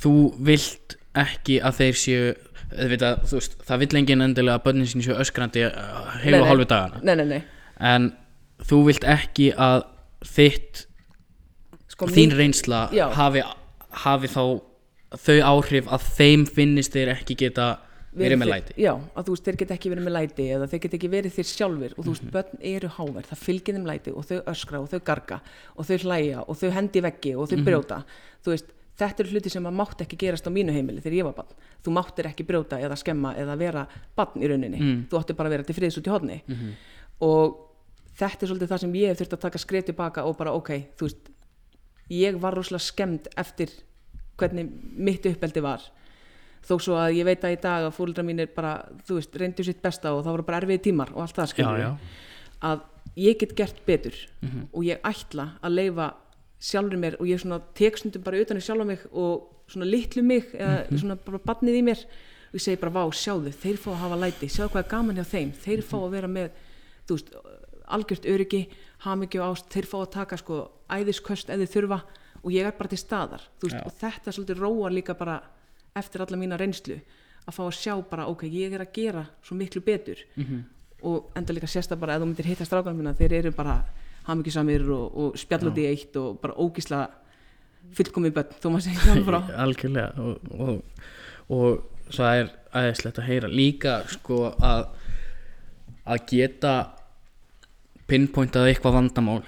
þú vilt ekki að þeir séu þú veist, það vill enginn endilega að börnin sín séu öskrandi Nei, heilu og hálfu dagana. Nei, nei, nei, en þú vilt ekki að þitt sko þín mín- reynsla Já. hafi, hafi þá þau áhrif að þeim finnist þeir ekki geta verið með þeir- læti. Já, að þú veist, þeir geta ekki verið með læti eða þeir geta ekki verið þeir sjálfur og þú veist, börn eru háver, það fylgir þeim læti og þau öskra og þau garga og þau hlæja og þau hendi veggi og þau brjóta. Þú veist, þetta eru hluti sem að mátt ekki gerast á mínu heimili þegar ég var barn. Þú máttir ekki brjóta eða skemma eða vera barn í rauninni, Mm. þú átti bara að vera til friðis út í hodni og þetta er svolítið það sem ég hef þurft að taka skref tilbaka og bara ok, þú veist ég var rosalega skemmt eftir hvernig mitt uppeldi var. Þó svo að ég veit að í dag að fólkdra mínir bara, þú veist, reyndu sitt besta og það voru bara erfiði tímar og allt það já, skilur já, að ég get gert betur Mhm. og ég ætla að leifa sjálfur mér og ég svona tek stundum bara utan í sjálfa mig og svona litlu mig eða Mhm. svona bara badnið í mér og ég segi bara vá, sjáðu, þeir fá að hafa læti. Sjáðu hvað er gaman hjá þeim, þeir fá að vera með þú veist, algjört öryggi hamingju og ást, þeir fá að taka sko æðisköst eða þurfa og ég er bara til staðar, veist, og þetta svolítið róar líka bara eftir alla mína reynslu að fá að sjá bara, ok, ég er að gera svo miklu betur. Mhm. og enda líka sérsta bara að þú myndir hitta strákanum minna þeir eru bara hamingjusamir og, og spjall út í eitt og bara ógísla fullkomi börn, þó maður segja það frá. Algjörlega og, og, og það er aðeinslegt að heyra líka sko að að geta pinpointað eitthvað vandamál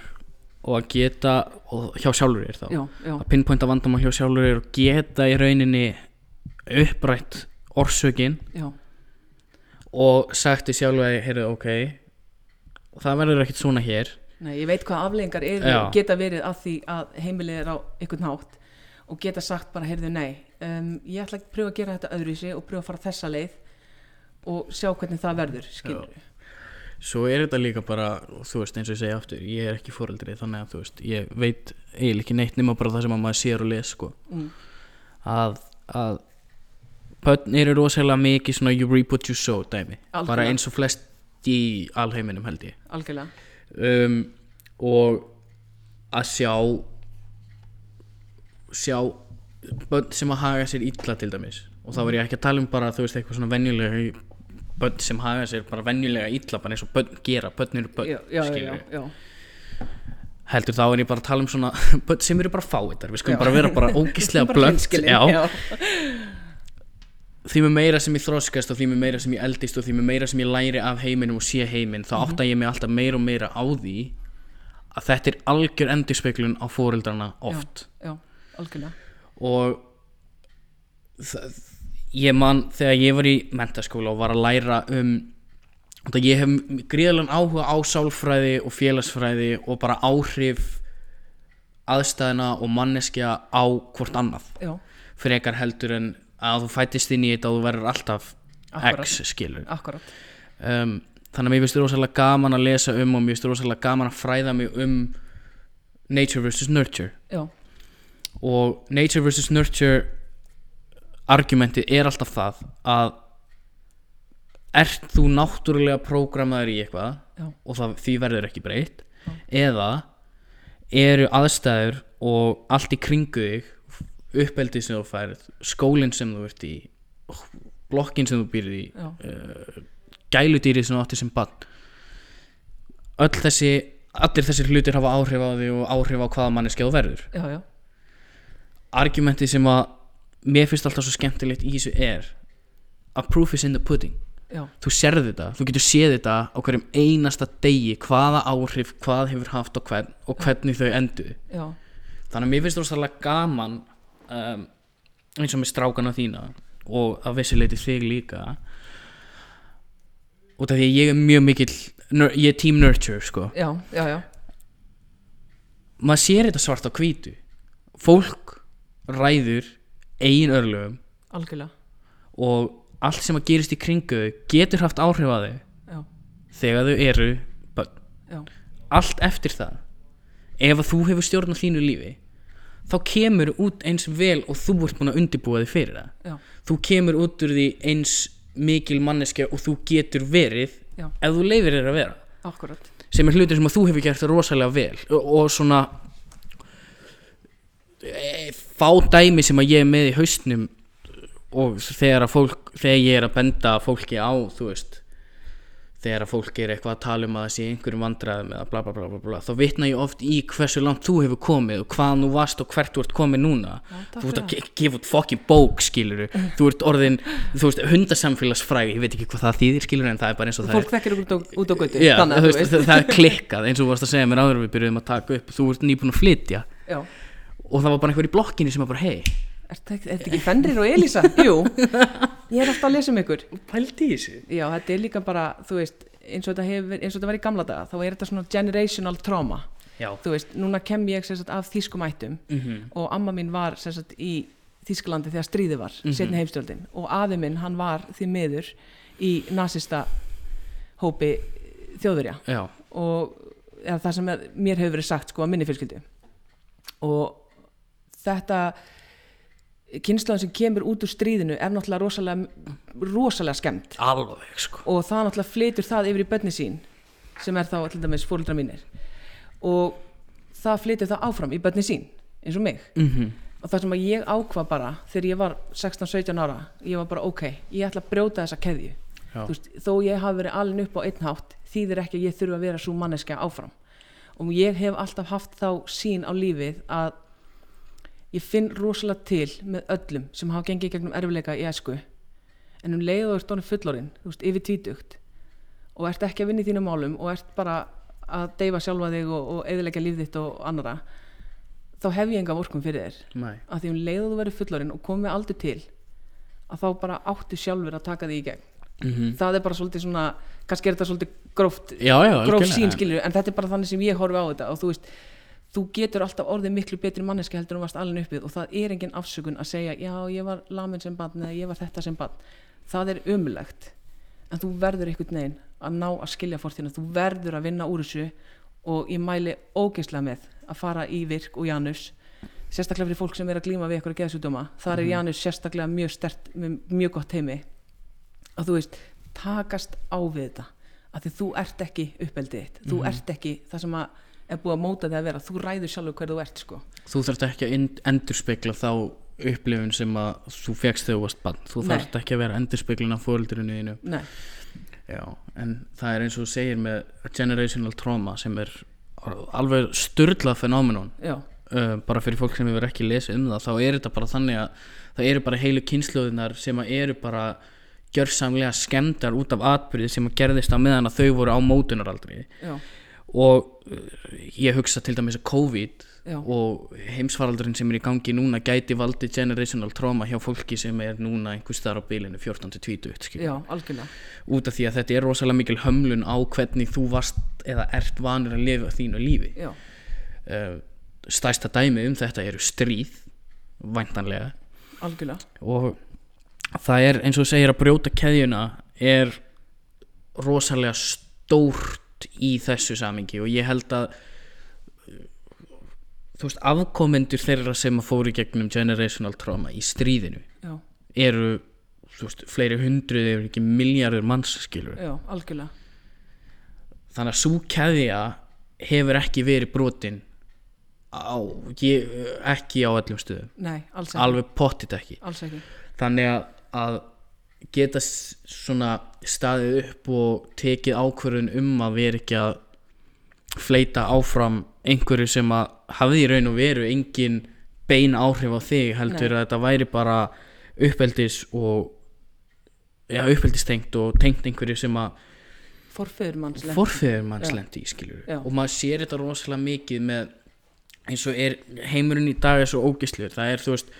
og að geta og hjá sjálfur er þá. Já, já, að pinpointa vandamál hjá sjálfur er og geta í rauninni upprætt orsökin já, og sagt í sjálfu að heyrðu ok það verður ekkert svona hér. Nei, ég veit hvað afleggingar eru, geta verið að því að heimilið er á einhvern hátt og geta sagt bara, heyrðu, nei. Um, ég ætla að pröfa að gera þetta öðruvísi og pröfa að fara þessa leið og sjá hvernig það verður, skilur svo er þetta líka bara þú veist eins og ég segi aftur ég er ekki fóreldri þannig að þú veist ég veit eiginlega ekki neitt nema bara það sem að maður sér og les sko. Mm. að, að börn eru rosalega mikið svona you reap what you sow dæmi. Algjörlega. bara eins og flest í alheiminum held ég. Um, og að sjá sjá börn sem að haga sér illa til dæmis. Og þá er ég ekki að tala um bara þú veist eitthvað svona venjulega börn sem haga sér bara venjulega illa bara eins og börn gera, börn eru börn já, já, já, já, já. heldur þá er ég bara að tala um svona börn sem eru bara fáitar, við skulum bara vera bara ógislega Bara blönd já, já. því með meira sem ég þroskast og því með meira sem ég eldist og því með meira sem ég læri af heiminum og sé heiminn þá átta ég mig alltaf meira og meira á því að þetta er algjör endurspeglun á fóreldrana oft. já, algjörlega. Og það, ég man þegar ég var í mentaskóla og var að læra um það ég hef gríðalega áhuga á sálfræði og félagsfræði og bara áhrif aðstæðina og manneskja á hvort annað. Já, frekar heldur en að þú fættist inn í þetta og þú verður alltaf Akkúrat. X skilur akkurat. Um, þannig að mér finnst rosalega gaman að lesa um og mér finnst rosalega gaman að fræða mig um nature versus nurture. Já, og nature versus nurture argumentið er alltaf það að ert þú náttúrulega prógramaður í eitthvað Já. og það, því verður ekki breytt eða eru aðstæður og allt í kringu þig uppeldið sem þú færð skólinn sem þú ert í blokkin sem þú býrð í já, gæludýrið sem þú átti sem bann öll þessi allir þessir hlutir hafa áhrif á því og áhrif á hvaða manneskja þú verður. Já, já, argumentið sem að mér finnst alltaf svo skemmtilegt í þessu er að proof is in the pudding. Já, þú sérð þetta, þú getur séð þetta á hverjum einasta degi hvaða áhrif hvað hefur haft og, hvern, og hvernig þau enduðu. Já, þannig að mér finnst rosalega gaman um, eins og með strákana þína og að vissi leiti þig líka út af því að ég er mjög mikill ég er team nurture sko. Já, já, já, maður sér þetta svart á hvítu. Fólk ræður eigin örlögum. Algjörlega. Og allt sem að gerist í kringu þau getur haft áhrif á þau já, þegar þau eru börn. Já, allt eftir það ef að þú hefur stjórn á þínu lífi þá kemur út eins vel og þú ert búin að undirbúa þig fyrir það. Já, þú kemur út úr því eins mikil manneskja og þú getur verið Já. ef þú leifir þér að vera. Akkurat sem er hlutir sem að þú hefur gert rosalega vel og, og svona e, fá dæmi sem að ég er með í haustnum og þegar að fólk þegar ég er að benda fólki á þú veist þegar að fólk er eitthvað að tala um að það sé einhverjum vandræðum eða bla bla bla bla bla þá vitna ég oft í hversu langt þú hefur komið og hvað nú varst og hvert þú ert komið núna. Takk þú ert að gefa út fokkin bók skiluru þú ert orðin, þú veist, hundasamfélagsfræði ég veit ekki hvað það þýðir skiluru en það er bara eins og það er fólk þekkir út út á götu. Veist, það, það er klikkað eins og þú varst að segja mér áður við byrjuðum að taka upp þú ert nýbúin að flytja. Já, og það var bara einhver í blokkinni sem var bara hei er þetta ekki Fenrir og Elísa? Jú, ég er alltaf að lesa um ykkur. Pældi í þessu? Já, þetta er líka bara, þú veist eins og þetta, hefur, eins og þetta var í gamla daga þá er þetta svona generational trauma. Já, þú veist, núna kem ég sagt, af þýskum ættum mhm, og amma mín var sagt, í Þýskalandi þegar stríði var, mm setni heimstjöldin. Og afi minn, hann var því miður í nasista hópi þjóðverja. Já, og eða, það sem mér hefur verið sagt sko að minni fjölskyldu. Og þetta kynnslóðin sem kemur út úr stríðinu er náttúrulega rosalega, rosalega skemmt. Alveg sko. Og það náttúrulega flytur það yfir í bönni sín sem er þá til dæmis fóruldra mínir. Og það flytur það áfram í bönni sín eins og mig. Mhm, og það sem að ég ákvað bara þegar ég var 16-17 ára ég var bara ok, ég ætla að brjóta þessa keðju. Veist, þó ég hafi verið alin upp á einn hátt þýðir ekki að ég þurfa að vera svo manneskja áfram. Og ég hef alltaf haft þá sín á lífið að ég finn rosalega til með öllum sem hafa gengið gegnum erfileika í æsku. En um leið og ert donið fullorinn þú veist, yfir tvítugt og ert ekki að vinna í þínum málum og ert bara að deyfa sjálfa þig og, og eðilegja líf þitt og annara þá hef ég enga vorkum fyrir þér. Næ, að því um leið og þú verður fullorinn og komið aldur til að þá bara áttu sjálfur að taka því í gegn. Mhm, það er bara svolítið svona kannski er þetta svolítið gróft já, já, gróf algjörlega. sín skilur en þetta er bara þannig sem ég horfi á þetta og þú veist þú getur alltaf orðið miklu betri manneski heldur en þú varst alveg uppið og það er engin afsökun að segja já ég var lamin sem barn eða ég var þetta sem barn. Það er umulegt en þú verður einhvern veginn að ná að skilja fórtina þú verður að vinna úr þessu og ég mæli ógeðslega með að fara í virk og Janus sérstaklega fyrir fólk sem er að glíma við eitthvað geðsjúdóma þar er Janus sérstaklega mjög stert með mjög gott heimi að þú veist, takast á við þetta að því þú ert ekki uppeldið þitt. Þú ert ekki það sem að er búið að móta þig að vera. Þú ræður sjálfur hver þú ert sko. Þú þarft ekki að endur spekla þá upplifun sem að þú fegst þegar þú varst bann þú þarft ekki að vera endur speklun af fóreldrinu þínu Já, en það er eins og þú segir með generational trauma sem er alveg styrlað fenómenon. Já, uh, bara fyrir fólk sem hefur ekki lesið um það þá er þetta bara þannig að það eru bara heilu kynnslóðinar sem eru bara gjörsamlega skemmdar út af atbyrði sem gerðist á meðan að þau voru á mótunaraldri. Já, og uh, ég hugsa til dæmis að COVID Já. og heimsfaraldurinn sem er í gangi núna gæti valdi generational trauma hjá fólki sem er núna einhvers þar á bylinu 14-20 skilur já, algjörlega. Út af því að þetta er rosalega mikil hömlun á hvernig þú varst eða ert vanur að lifa þínu lífi. Já, uh, stæsta dæmi um þetta eru stríð væntanlega. Algjörlega. Og það er eins og segir að brjóta keðjuna er rosalega stórt í þessu samingi og ég held að uh, þú veist afkomendur þeirra sem að fóru gegnum generational trauma í stríðinu já, eru þú veist, fleiri hundruð ef ekki miljardur manns skilur já, algjörlega. Þannig að svo keðja hefur ekki verið brotin á, ég, ekki á öllum stöðum. Nei, alveg pottit ekki. Ekki. Þannig að, að geta svona staðið upp og tekið ákvörðun um að vera ekki að fleita áfram einhverju sem að hafði í raun og veru engin bein áhrif á þig heldur Nei. að þetta væri bara uppeldis og já, uppeldistengt og tengt einhverju sem að forföður manns lent- forfeður manns Já. lendi í skilur Já. og maður sér þetta rosalega mikið með eins og er heimurinn í dag er svo ógislur það er þú veist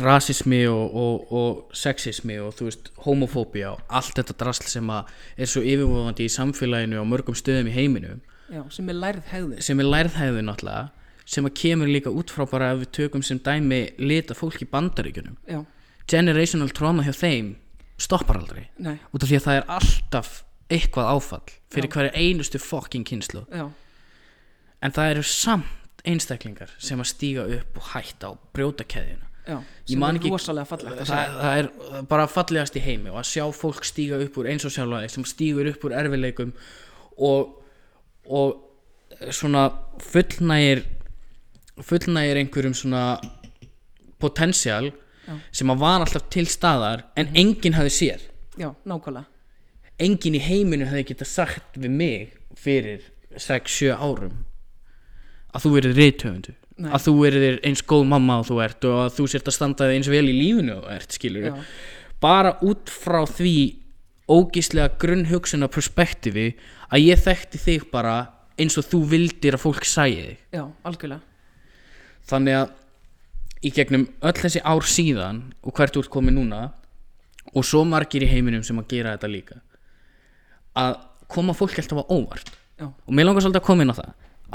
rasismi og, og, og sexismi og þú veist homofóbía og allt þetta drasl sem að er svo yfirvofandi í samfélaginu og mörgum stöðum í heiminum. Já, sem er lærið hegðun. Sem er lærðhæðu náttúrulega sem að kemur líka út frá bara ef við tökum sem dæmi lita fólk í bandaríkjunum. Já, generational trauma hjá þeim stoppar aldrei. Nei, út af því að það er alltaf eitthvað áfall fyrir Já. hverja einustu fucking kynslu en það eru samt einstaklingar sem að stíga upp og hætta og brjóta keðjuna já Ég man ekki- það, það er bara fallegast í heimi og að sjá fólk stíga upp úr eins og sjálfa þeir sem stígur upp úr erfileikum og, og svona fullnægir fullnægir einhverjum svona potensial Já. sem að var alltaf til staðar en enginn hafði séð. Já, nákvæmlega. Enginn í heiminu hefði geta sagt við mig fyrir 6-7 árum að þú verið reythöfundu Nei. að þú verið eins góð mamma og þú ert og að þú sért að standa eins vel í lífinu og ert skilur Já. bara út frá því ógíslega grunnhugsuna perspektífi að ég þekkti þig bara eins og þú vildir að fólk sæði þig. Já, algjörlega. Þannig að í gegnum öll þessi ár síðan og hvert ert komið núna og svo margir í heiminum sem að gera þetta líka að koma fólk alltaf á óvart. Já, og mér langar svolítið að koma inn á það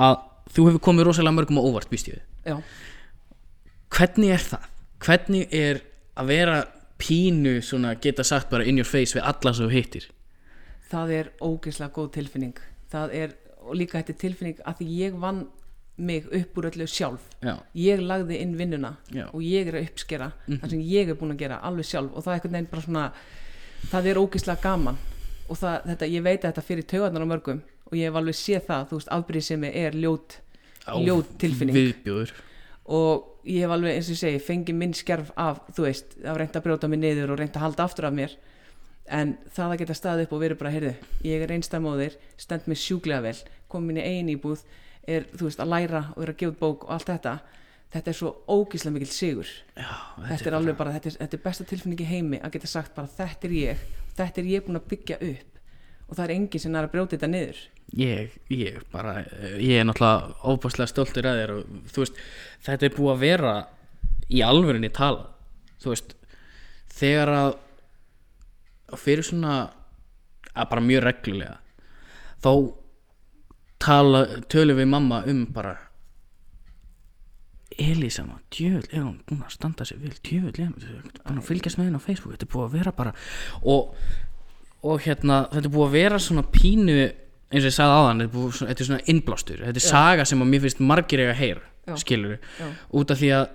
að þú hefur komið rosalega mörgum á óvart býst ég við. Já, hvernig er það? hvernig er að vera pínu svona geta sagt bara in your face við alla sem þú hittir? Það er ógeðslega góð tilfinning. Það er, líka þetta tilfinning að ég vann mig upp úr öllu sjálf. Já, ég lagði inn vinnuna Já. og ég er að uppskera það sem ég er búin að gera alveg sjálf og það er einhvern veginn bara svona það er ógeðslega gaman. Og það, þetta, ég veit að þetta fyrir taugarnar á mörgum og ég hef alveg séð það, þú veist, afbrýðsemi er ljót ljót tilfinning. viðbjóður. Og ég hef alveg eins og segi fengið minn skerf af, þú veist af reynd að brjóta mig niður og reynd að halda aftur af mér. En það að geta staðið upp og verið bara, heyrðu, ég er einstæðmóðir stend mér sjúklega vel, kom minni eigin íbúð er, þú veist, að læra og er að gefa bók og allt þetta. Þetta er svo ógíslega mikill sigur. Já, þetta er alveg bara, þetta er, þetta er besta tilfinning í heimi að geta sagt bara, þetta er ég þetta er ég búin að byggja upp og það er enginn sem er að brjóta þetta niður. Ég, ég bara ég er náttúrulega óbúslega stoltur að þér og þú veist, þetta er búið að vera í alvörinni tala þú veist, þegar að fyrir svona að bara mjög reglulega þá tala, tölum við mamma um bara Elísa maður, djöfull er hún búin að standa sér vel, djöfull er hún búin að fylgjast með henni á Facebook, þetta er búið að vera bara og, og hérna þetta er búið að vera svona pínu eins og ég sagði áðan, þetta er, búið, svona, þetta er svona innblástur, þetta er saga sem að mér finnst margir eiga Já. skilur Já. út af því að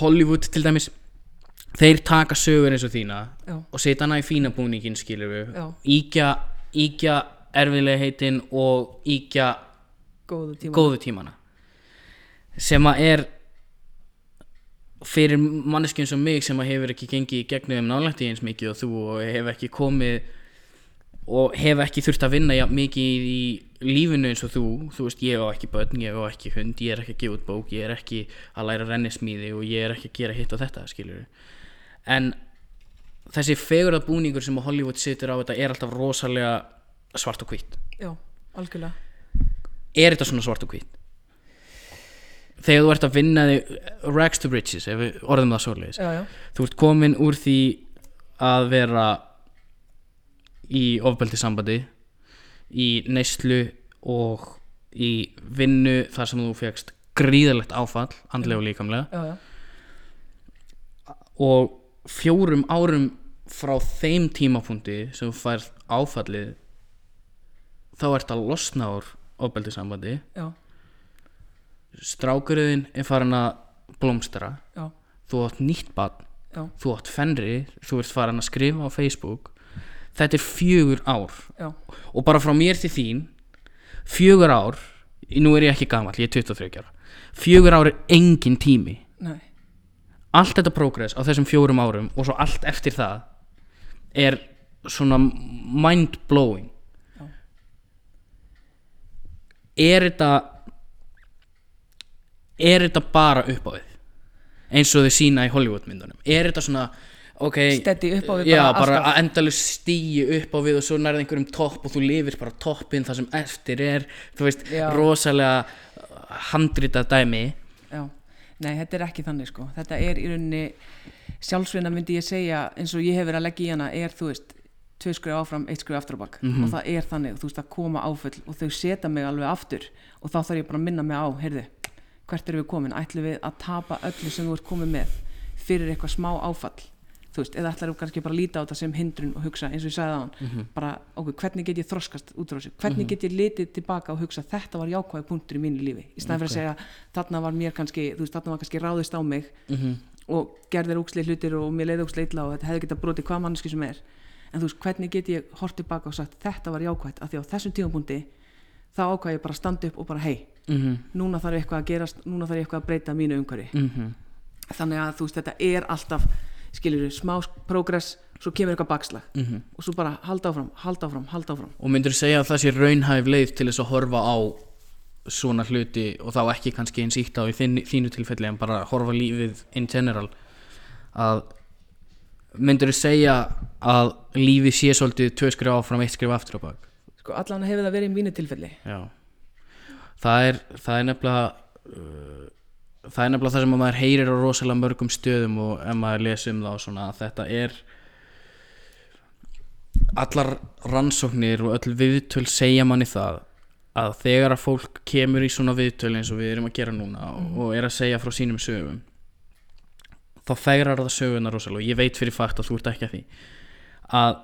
Hollywood til dæmis þeir taka sögur eins og þína já, og setja hana í fína búningin skilur við Já. íkja, íkja erfiðlega heitin og íkja góðu tíma góðu tímana. Sem að er fyrir manneskjum sem mig sem hefur ekki gengið í gegnum nálægt í eins mikið og þú og hef ekki komið og hef ekki þurft að vinna mikið í lífinu eins og þú. Þú veist ég á ekki börn, ég á ekki hund ég er ekki að gefa út bók, ég er ekki að læra rennismíði og ég er ekki að gera hitt og þetta skilur en þessi fegurða búningur sem Hollywood situr á þetta er alltaf rosalega svart og hvitt já, algjörlega. Er þetta svona svart og hvít þegar þú ert að vinna þig rags to riches, ef við orðum það já, þú ert komin úr því að vera í ofbeldi sambandi í neyslu og í vinnu þar sem þú fegst gríðalegt áfall, andlega og líkamlega. Já, já, og fjórum árum frá þeim tímapunkti sem þú færð áfallið þá ert að losna úr ofbeldi sambandi já, strákurinn er farin að blómstara já, þú átt nýtt barn. Já, þú átt fenri, þú ert farin að skrifa á Facebook. Þetta er fjögur ár. Já, og bara frá mér til þín fjögur ár nú er ég ekki gamall, ég er 23 ára. Fjögur ár er engin tími. Nei, allt þetta progress á þessum fjórum árum og svo allt eftir það er svona mind blowing Já. er þetta er þetta bara upp á við eins og þau sína í Hollywood myndunum. Er þetta svona ok, Steady upp á við já, bara bara endalus stíu upp á við og svo nærði einhverjum topp og þú lifir bara toppin það sem eftir er. Þú veist, Já. rosalega handrita dæmi. Já. Nei, þetta er ekki þannig sko. Þetta er í rauninni sjálfsvinna myndi ég segja eins og ég hef verið að leggja í hana er þú veist, tvö skrif áfram eitt skrif aftur á bak. Mhm. og það er þannig, þú veist, að koma áföll og þau setja mig alveg aftur og þá þarf ég bara að minna mig á, heyrðu hvert erum við komin, ætlum við að tapa öllu sem þú ert komið með fyrir eitthvað smá áfall? Þú veist, eða ætlar þú kannski bara að líta á þetta sem hindrun og hugsa eins og ég sagði á hann Mhm. bara, ok, hvernig get ég þroskast út frá þessu? Hvernig get ég litið tilbaka og hugsa þetta var jákvæði punktur í mínu lífi. Í staðan fyrir að segja, þarna var mér kannski þú veist, þarna var kannski ráðist á mig mm og gerðir úksleik hlutir og mér leiði úksleik illa og þetta hefði getað brotið hvað manneski sem er. En þú veist, hvernig get ég hort tilbaka og sagt þetta var jákvætt, af því á þessum tímapunkti þá ákvæði ég bara að standa upp og bara hei, -hmm. núna þarf eitthvað að gerast núna þarf eitthvað að breyta mínu umhverfi. Mm þannig að þú veist, þetta er alltaf skilur við, smá progress svo kemur eitthvað bakslag. -hmm. og svo bara halda áfram, halda áfram, halda áfram. Og myndur segja að það sé raunhæf leið til þess að horfa á svona hluti og þá ekki kannski eins ítt á í þín, þínu tilfelli en bara horfa lífið in general? Að myndur segja að lífið sé svolítið tvö skrif áfram, eitt skrif aftur á bak? Sko allan hefur það verið í mínu tilfelli. Já Það er, það er nefnilega uh, það er nefnilega það sem að maður heyrir á rosalega mörgum stöðum og ef maður lesi um það og svona að þetta er allar rannsóknir og öll viðtöl segja manni það að þegar að fólk kemur í svona viðtöl eins og við erum að gera núna og, og er að segja frá sínum sögum þá fegrar það söguna rosalega og ég veit fyrir fakt að þú ert ekki að því að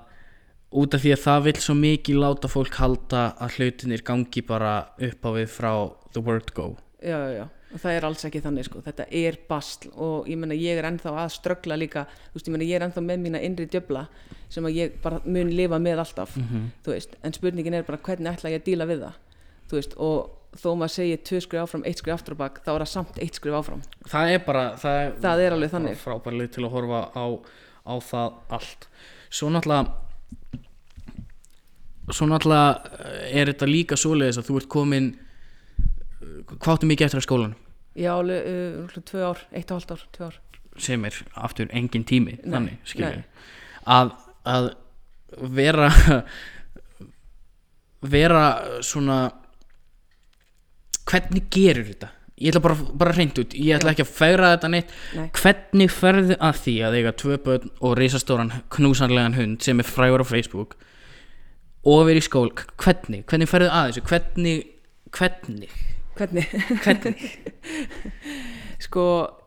út af því að það vil svo mikið láta fólk halda að hlutinir gangi bara upp á við frá the word go. Já, já, og það er alls ekki þannig sko. þetta er bastl og ég meina ég er ennþá að ströggla líka veist, ég meina ég er ennþá með mína innri djöfla sem að ég bara mun lifa með alltaf þú veist, en spurningin er bara hvernig ætla ég að díla við það veist, og þó maður segir tvö skrif áfram, eitt skrif aftur á bak þá er það samt eitt skrif áfram. Það er bara það er, Það er alveg þannig. frábær leið til að horfa á, á það allt. Svo náttúrulega svo náttúrulega eh, er þetta líka svoleiðis að þú ert komin eh, hvað áttu mikið eftir að skólan já, uh, tvö ár, eitt og hálft ár tvö ár, sem er aftur engin tími Nei, þannig, nei. að, að vera vera svona hvernig gerur þetta? Ég ætla bara, bara reynd út, ég ætla ekki að fegra þetta neitt. Nei. hvernig ferðu að því að eiga tvö börn og risastóran knúsanlegan hund sem er frægur á Facebook og vera í skól hvernig, hvernig ferðu að þessu? Hvernig, hvernig? Hvernig? Hvernig, sko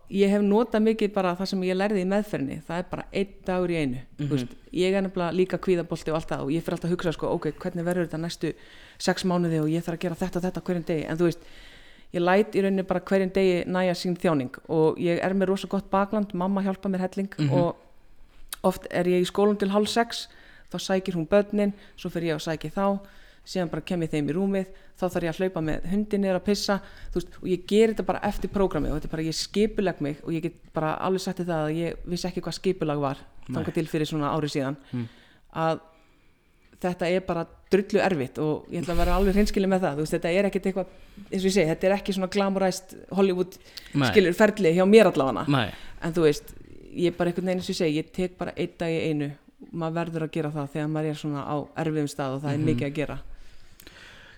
ég hef notað mikið bara það sem ég lærði í meðferðinni. Það er bara einn dagur í einu mm veist, ég er nefnilega líka kvíðabolti og allt það og ég fyrir alltaf að hugsa sko, ok, hvernig verður þetta næstu sex mánuði og ég þarf að gera þetta og þetta hverjum degi. En þú veist, ég læt í rauninni bara hverjum degi næja sín þjáning og ég er með rosa gott bakland, mamma hjálpa mér helling og oft er ég í skólum til hálf sex þá sækir hún börnin, svo fyrir ég að sækja þá. Síðan bara kem ég þeim í rúmið. Þá þarf ég að hlaupa með hundin er að pissa veist, og ég ger þetta bara eftir prógrami og þetta er bara, ég skipuleg mig og ég get bara alveg sagt það að ég vissi ekki hvað skipulag var þangað til fyrir svona ári síðan. Að þetta er bara drullu erfitt og ég ætla að vera alveg hreinskilið með það. Veist, þetta er ekkit eitthvað, eins og ég segi, þetta er ekki svona glamoræst Hollywood Nei. skilur ferli hjá mér allavega. En þú veist, ég er bara veginn eins og ég segi, ég tek bara einn dag í einu maður verður að gera það þegar maður er svona á erfiðum stað og það er mikið að gera.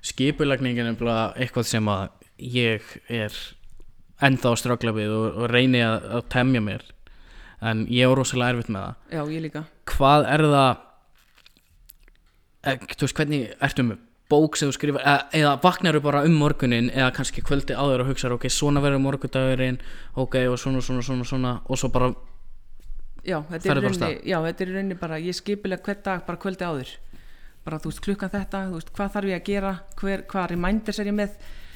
Skipulagningin er eitthvað sem að ég er enda á ströggla við og, og reyni að, að temja mér en ég er rosalega erfitt með það. Já, ég líka, hvað er það e, þú veist hvernig ertu með bók sem þú skrifar e, eða vaknar þú bara um morgunin eða kannski kvöldi áður og hugsaður ok, svona verður morgundagurinn ok, og svona, svona, svona, svona og svo bara, já, þetta er rauninni já, þetta er í rauninni bara, ég skipilega hvern dag bara kvöldi áður. Bara þú veist klukkan þetta, þú veist hvað þarf ég að gera? Hver, hvað reminders er ég með?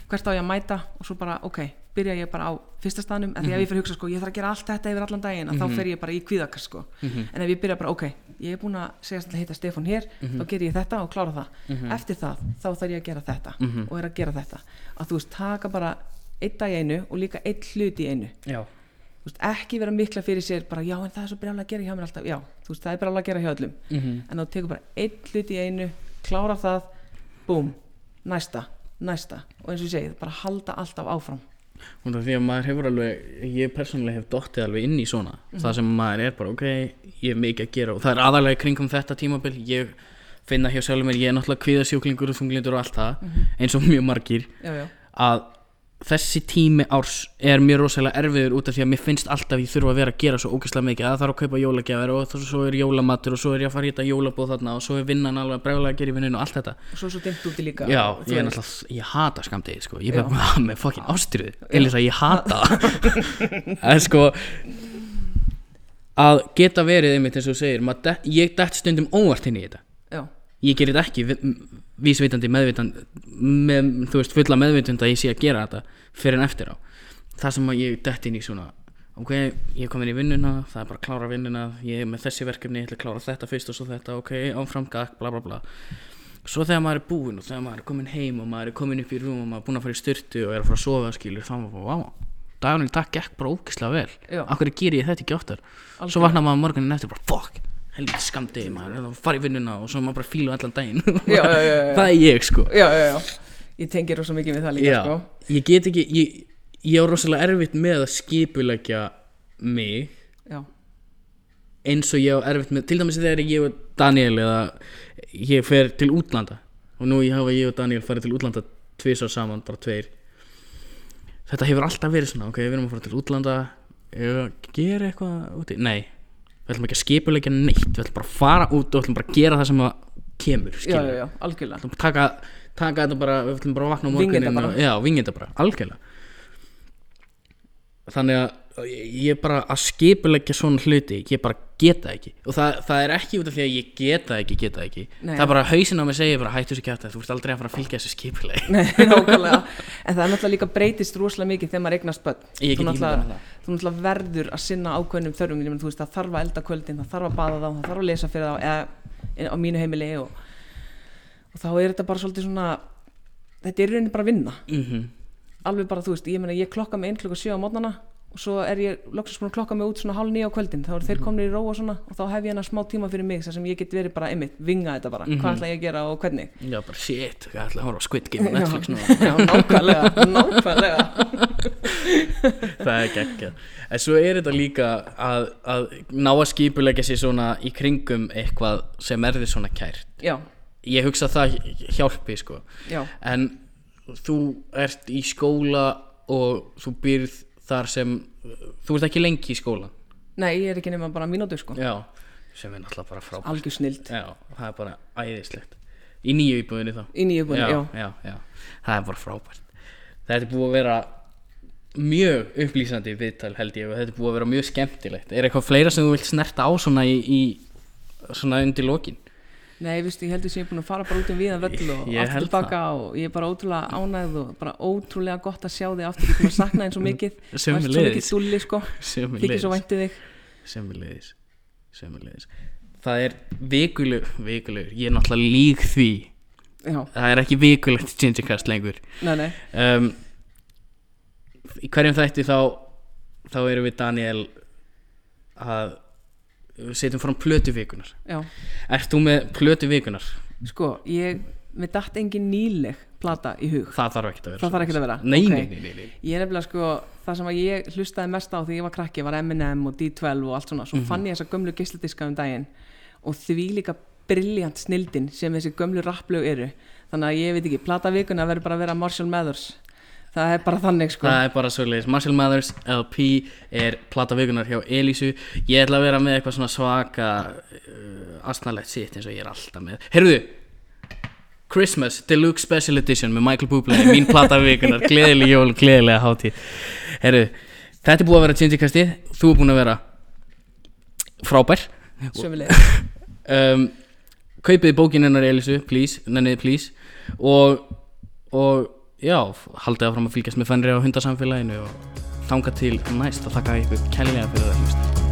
Hvert á ég að mæta? Og svo bara, ok byrja ég bara á fyrsta staðnum, en því ef ég fyrir að hugsa sko, ég þarf að gera allt þetta yfir allan daginn mm þá fer ég bara í kvíðakast sko. en ef ég byrja bara, ok, ég er búin að segja að heita Stefán hér, þá ger ég þetta og klára það. Eftir það, þá þarf ég að gera þetta og er að gera þetta. Að þú veist, taka bara einn dag í einu og líka einn hlut í einu. Já, veist, ekki vera mikla fyrir sér bara, já, en það er svo brjálega að gera hjá mér alltaf. Já, veist, það er brjálega að gera hjá öllum. Mhm. En þá tekur bara einn hlut í einu klára það, búm næsta, næsta. Og eins og ég segi, bara halda alltaf áfram. Er því að maður hefur alveg ég persónulega hef dottið alveg inn í svona. Það sem maður er bara ok, ég hef mikið að gera og það er aðalega kringum þetta tímabil. Ég finna hjá sjálfur mér, ég er náttúrulega kvíðasjúklingur og þunglindur og allt það eins og mjög margir já, já, að þessi tími árs er mjög rosalega erfiður út af því að mér finnst alltaf ég þurfa að vera að gera svo ógeðslega mikið. Að það þarf að kaupa jólagjafir og svo er jólamatur og svo er ég að fara í þetta jólabóð þarna og svo er vinnan alveg bregðlega að gera í vinninu og allt þetta. Og svo er svo dimmt úti líka. Já, ég er náttúrulega, ég hata skamdegið sko. Ég er bara með fokkin ástriðu Elisa, ég hata En sko Að geta verið einmitt eins og segir Ég dett stundum óvart inn í þetta Ég gerir þetta ekki vi- vísvitandi meðvitandi með, Þú veist, fulla meðvitandi að ég sé að gera þetta Fyrir en eftir á. Það sem ég dett inn í svona Ok, ég er komin í vinnuna, það er bara að klára vinnuna Ég er með þessi verkefni, ég ætla að klára þetta fyrst og svo þetta Ok, áfram gakk, bla bla bla. Svo þegar maður er búinn og þegar maður er komin heim og maður er komin upp í rúm og maður er búinn að fara í styrtu og er að fara að sofa skilur þá maður bara, vá, dagurinn í dag gekk bara ógislega vel. Akkur ger ég þetta ekki oftar? Svo vaknar maður morgunin eftir bara, fuck, helviti skamdegi maður er að fara í vinnuna og svo er maður bara fílu allan daginn. Já, já, já. Það er ég sko. Já, já, já. Ég tengir rosa mikið við það líka Já, sko. ég get ekki, ég, ég á rosalega erfitt með að skipulegja mig. Já, eins og ég á erfitt með til dæmis þegar ég og Daniel eða ég fer til útlanda og nú ég hafa ég og Daniel farið til útlanda tvisar saman, bara tveir. Þetta hefur alltaf verið svona ok, við erum að fara til útlanda gera eitthvað úti, nei við ætlum ekki að skipulegja neitt við ætlum bara að fara út og við ætlum bara að gera það sem að kemur já, já, já, algjörlega. Við ætlum taka, taka þetta bara við ætlum bara að vakna á morgunin og, já, vingita bara, algjörlega. Þannig að ég ég bara að skipuleggja svona hluti ég bara geta ekki. Og það, það er ekki út af því að ég geta ekki geta ekki. Nei. það er bara hausin á mig segir bara hættu þessu kjátt þú ert aldrei að fara að fylgja þessu skipuleg Nei, nákvæmlega. En það er náttúrulega líka breytist rosalega mikið þegar maður eignast börn. Þú náttúrulega, þú náttúrulega verður að sinna ákveðnum þörfum. Ég meina, þú veist, það þarf að elda kvöldin, það þarf að baða þá það þarf að lesa fyrir þá eða á mínu heimili og, og þá er þetta bara svolítið svona þetta er í rauninni bara vinna mm alveg bara, þú veist, ég meina, ég klokka mig inn klukka 7 á mótnana og svo er ég loksins búin að klokka mig út svona hálf nýja á kvöldin. Þá eru þeir komnir í ró og svona og þá hef ég hana smá tíma fyrir mig þar sem ég get verið bara einmitt, vinga þetta bara, hvað ætla ég að gera og hvernig? Já bara shit, ég ætla að horfa á Squid Game á Netflix nú Já, nákvæmlega, nákvæmlega. Það er geggjað. En svo er þetta líka að, að ná að skipulegja sér svona í kringum eitthvað sem er þið svona kært. Já, ég hugsa að það hjálpi sko. Já, en þú ert í skóla og þú býrð þar sem þú ert ekki lengi í skóla? Nei, ég er ekki nema bara mínútur sko. Já, sem er náttúrulega bara frábært. Algjör snild já, það er bara æðislegt. Í nýju íbúðinni þá? Í nýju búin, já, já, já, það er bara frábært. Þetta er búið að vera mjög upplýsandi viðtal held ég og þetta er búið að vera mjög skemmtilegt. Er eitthvað fleira sem þú vilt snerta á svona í, í svona undir lokin Nei, viðstu, ég heldur sem ég er búin að fara bara út um viðan völl og Ég aftur tilbaka og ég er bara ótrúlega ánægð og bara ótrúlega gott að sjá þig aftur, ég er búin að sakna eins og mikið. Dulli, sko, þykir svo Sömuleiðis væntið þig. Sömuleiðis. Sömuleiðis. Það er vikuleg Vikulegur, ég er náttúrulega lík því. Já, það er ekki vikulegt Gingercast lengur. Nei, nei, um, í hverjum þætti þá þá erum við Daniel að við setjum fram plötu vikunar já Ert þú með plötu vikunar? Sko, ég, mér datt engin nýleg plata í hug Það þarf ekki að vera Það þarf ekki að vera Nei, Ok. nei, nei, nei, nei. Ég er nefnilega sko, það sem ég hlustaði mest á þegar ég var krakki var Eminem og D12 og allt svona Svo Mhm. fann ég þessa gömlu geisladiska um daginn og því líka briljant snildin sem þessi gömlu rapplög eru Þannig að ég veit ekki, plata vikuna verður bara að vera Marshall Mathers Það er bara þannig sko. Það er bara svoleiðis. Marshall Mathers LP er plata vikunar hjá Elísu. Ég ætla að vera með eitthvað svona svaka uh, astnalegt sitt eins og ég er alltaf með. Heyrðu Christmas Deluxe Special Edition með Michael Bublé mín plata vikunar, gleðileg jól, gleðilega hátíð. Heyrðu, þetta er búið að vera Gingerkastið, þú er búin að vera frábær. Sömulega um, kaupið bókin hennar Elísu, please, nenniði please. Og, og já, haldið áfram að fylgjast með fennri á hundasamfélaginu og þanga til næst að þakka ykkur kælilega fyrir það hlusta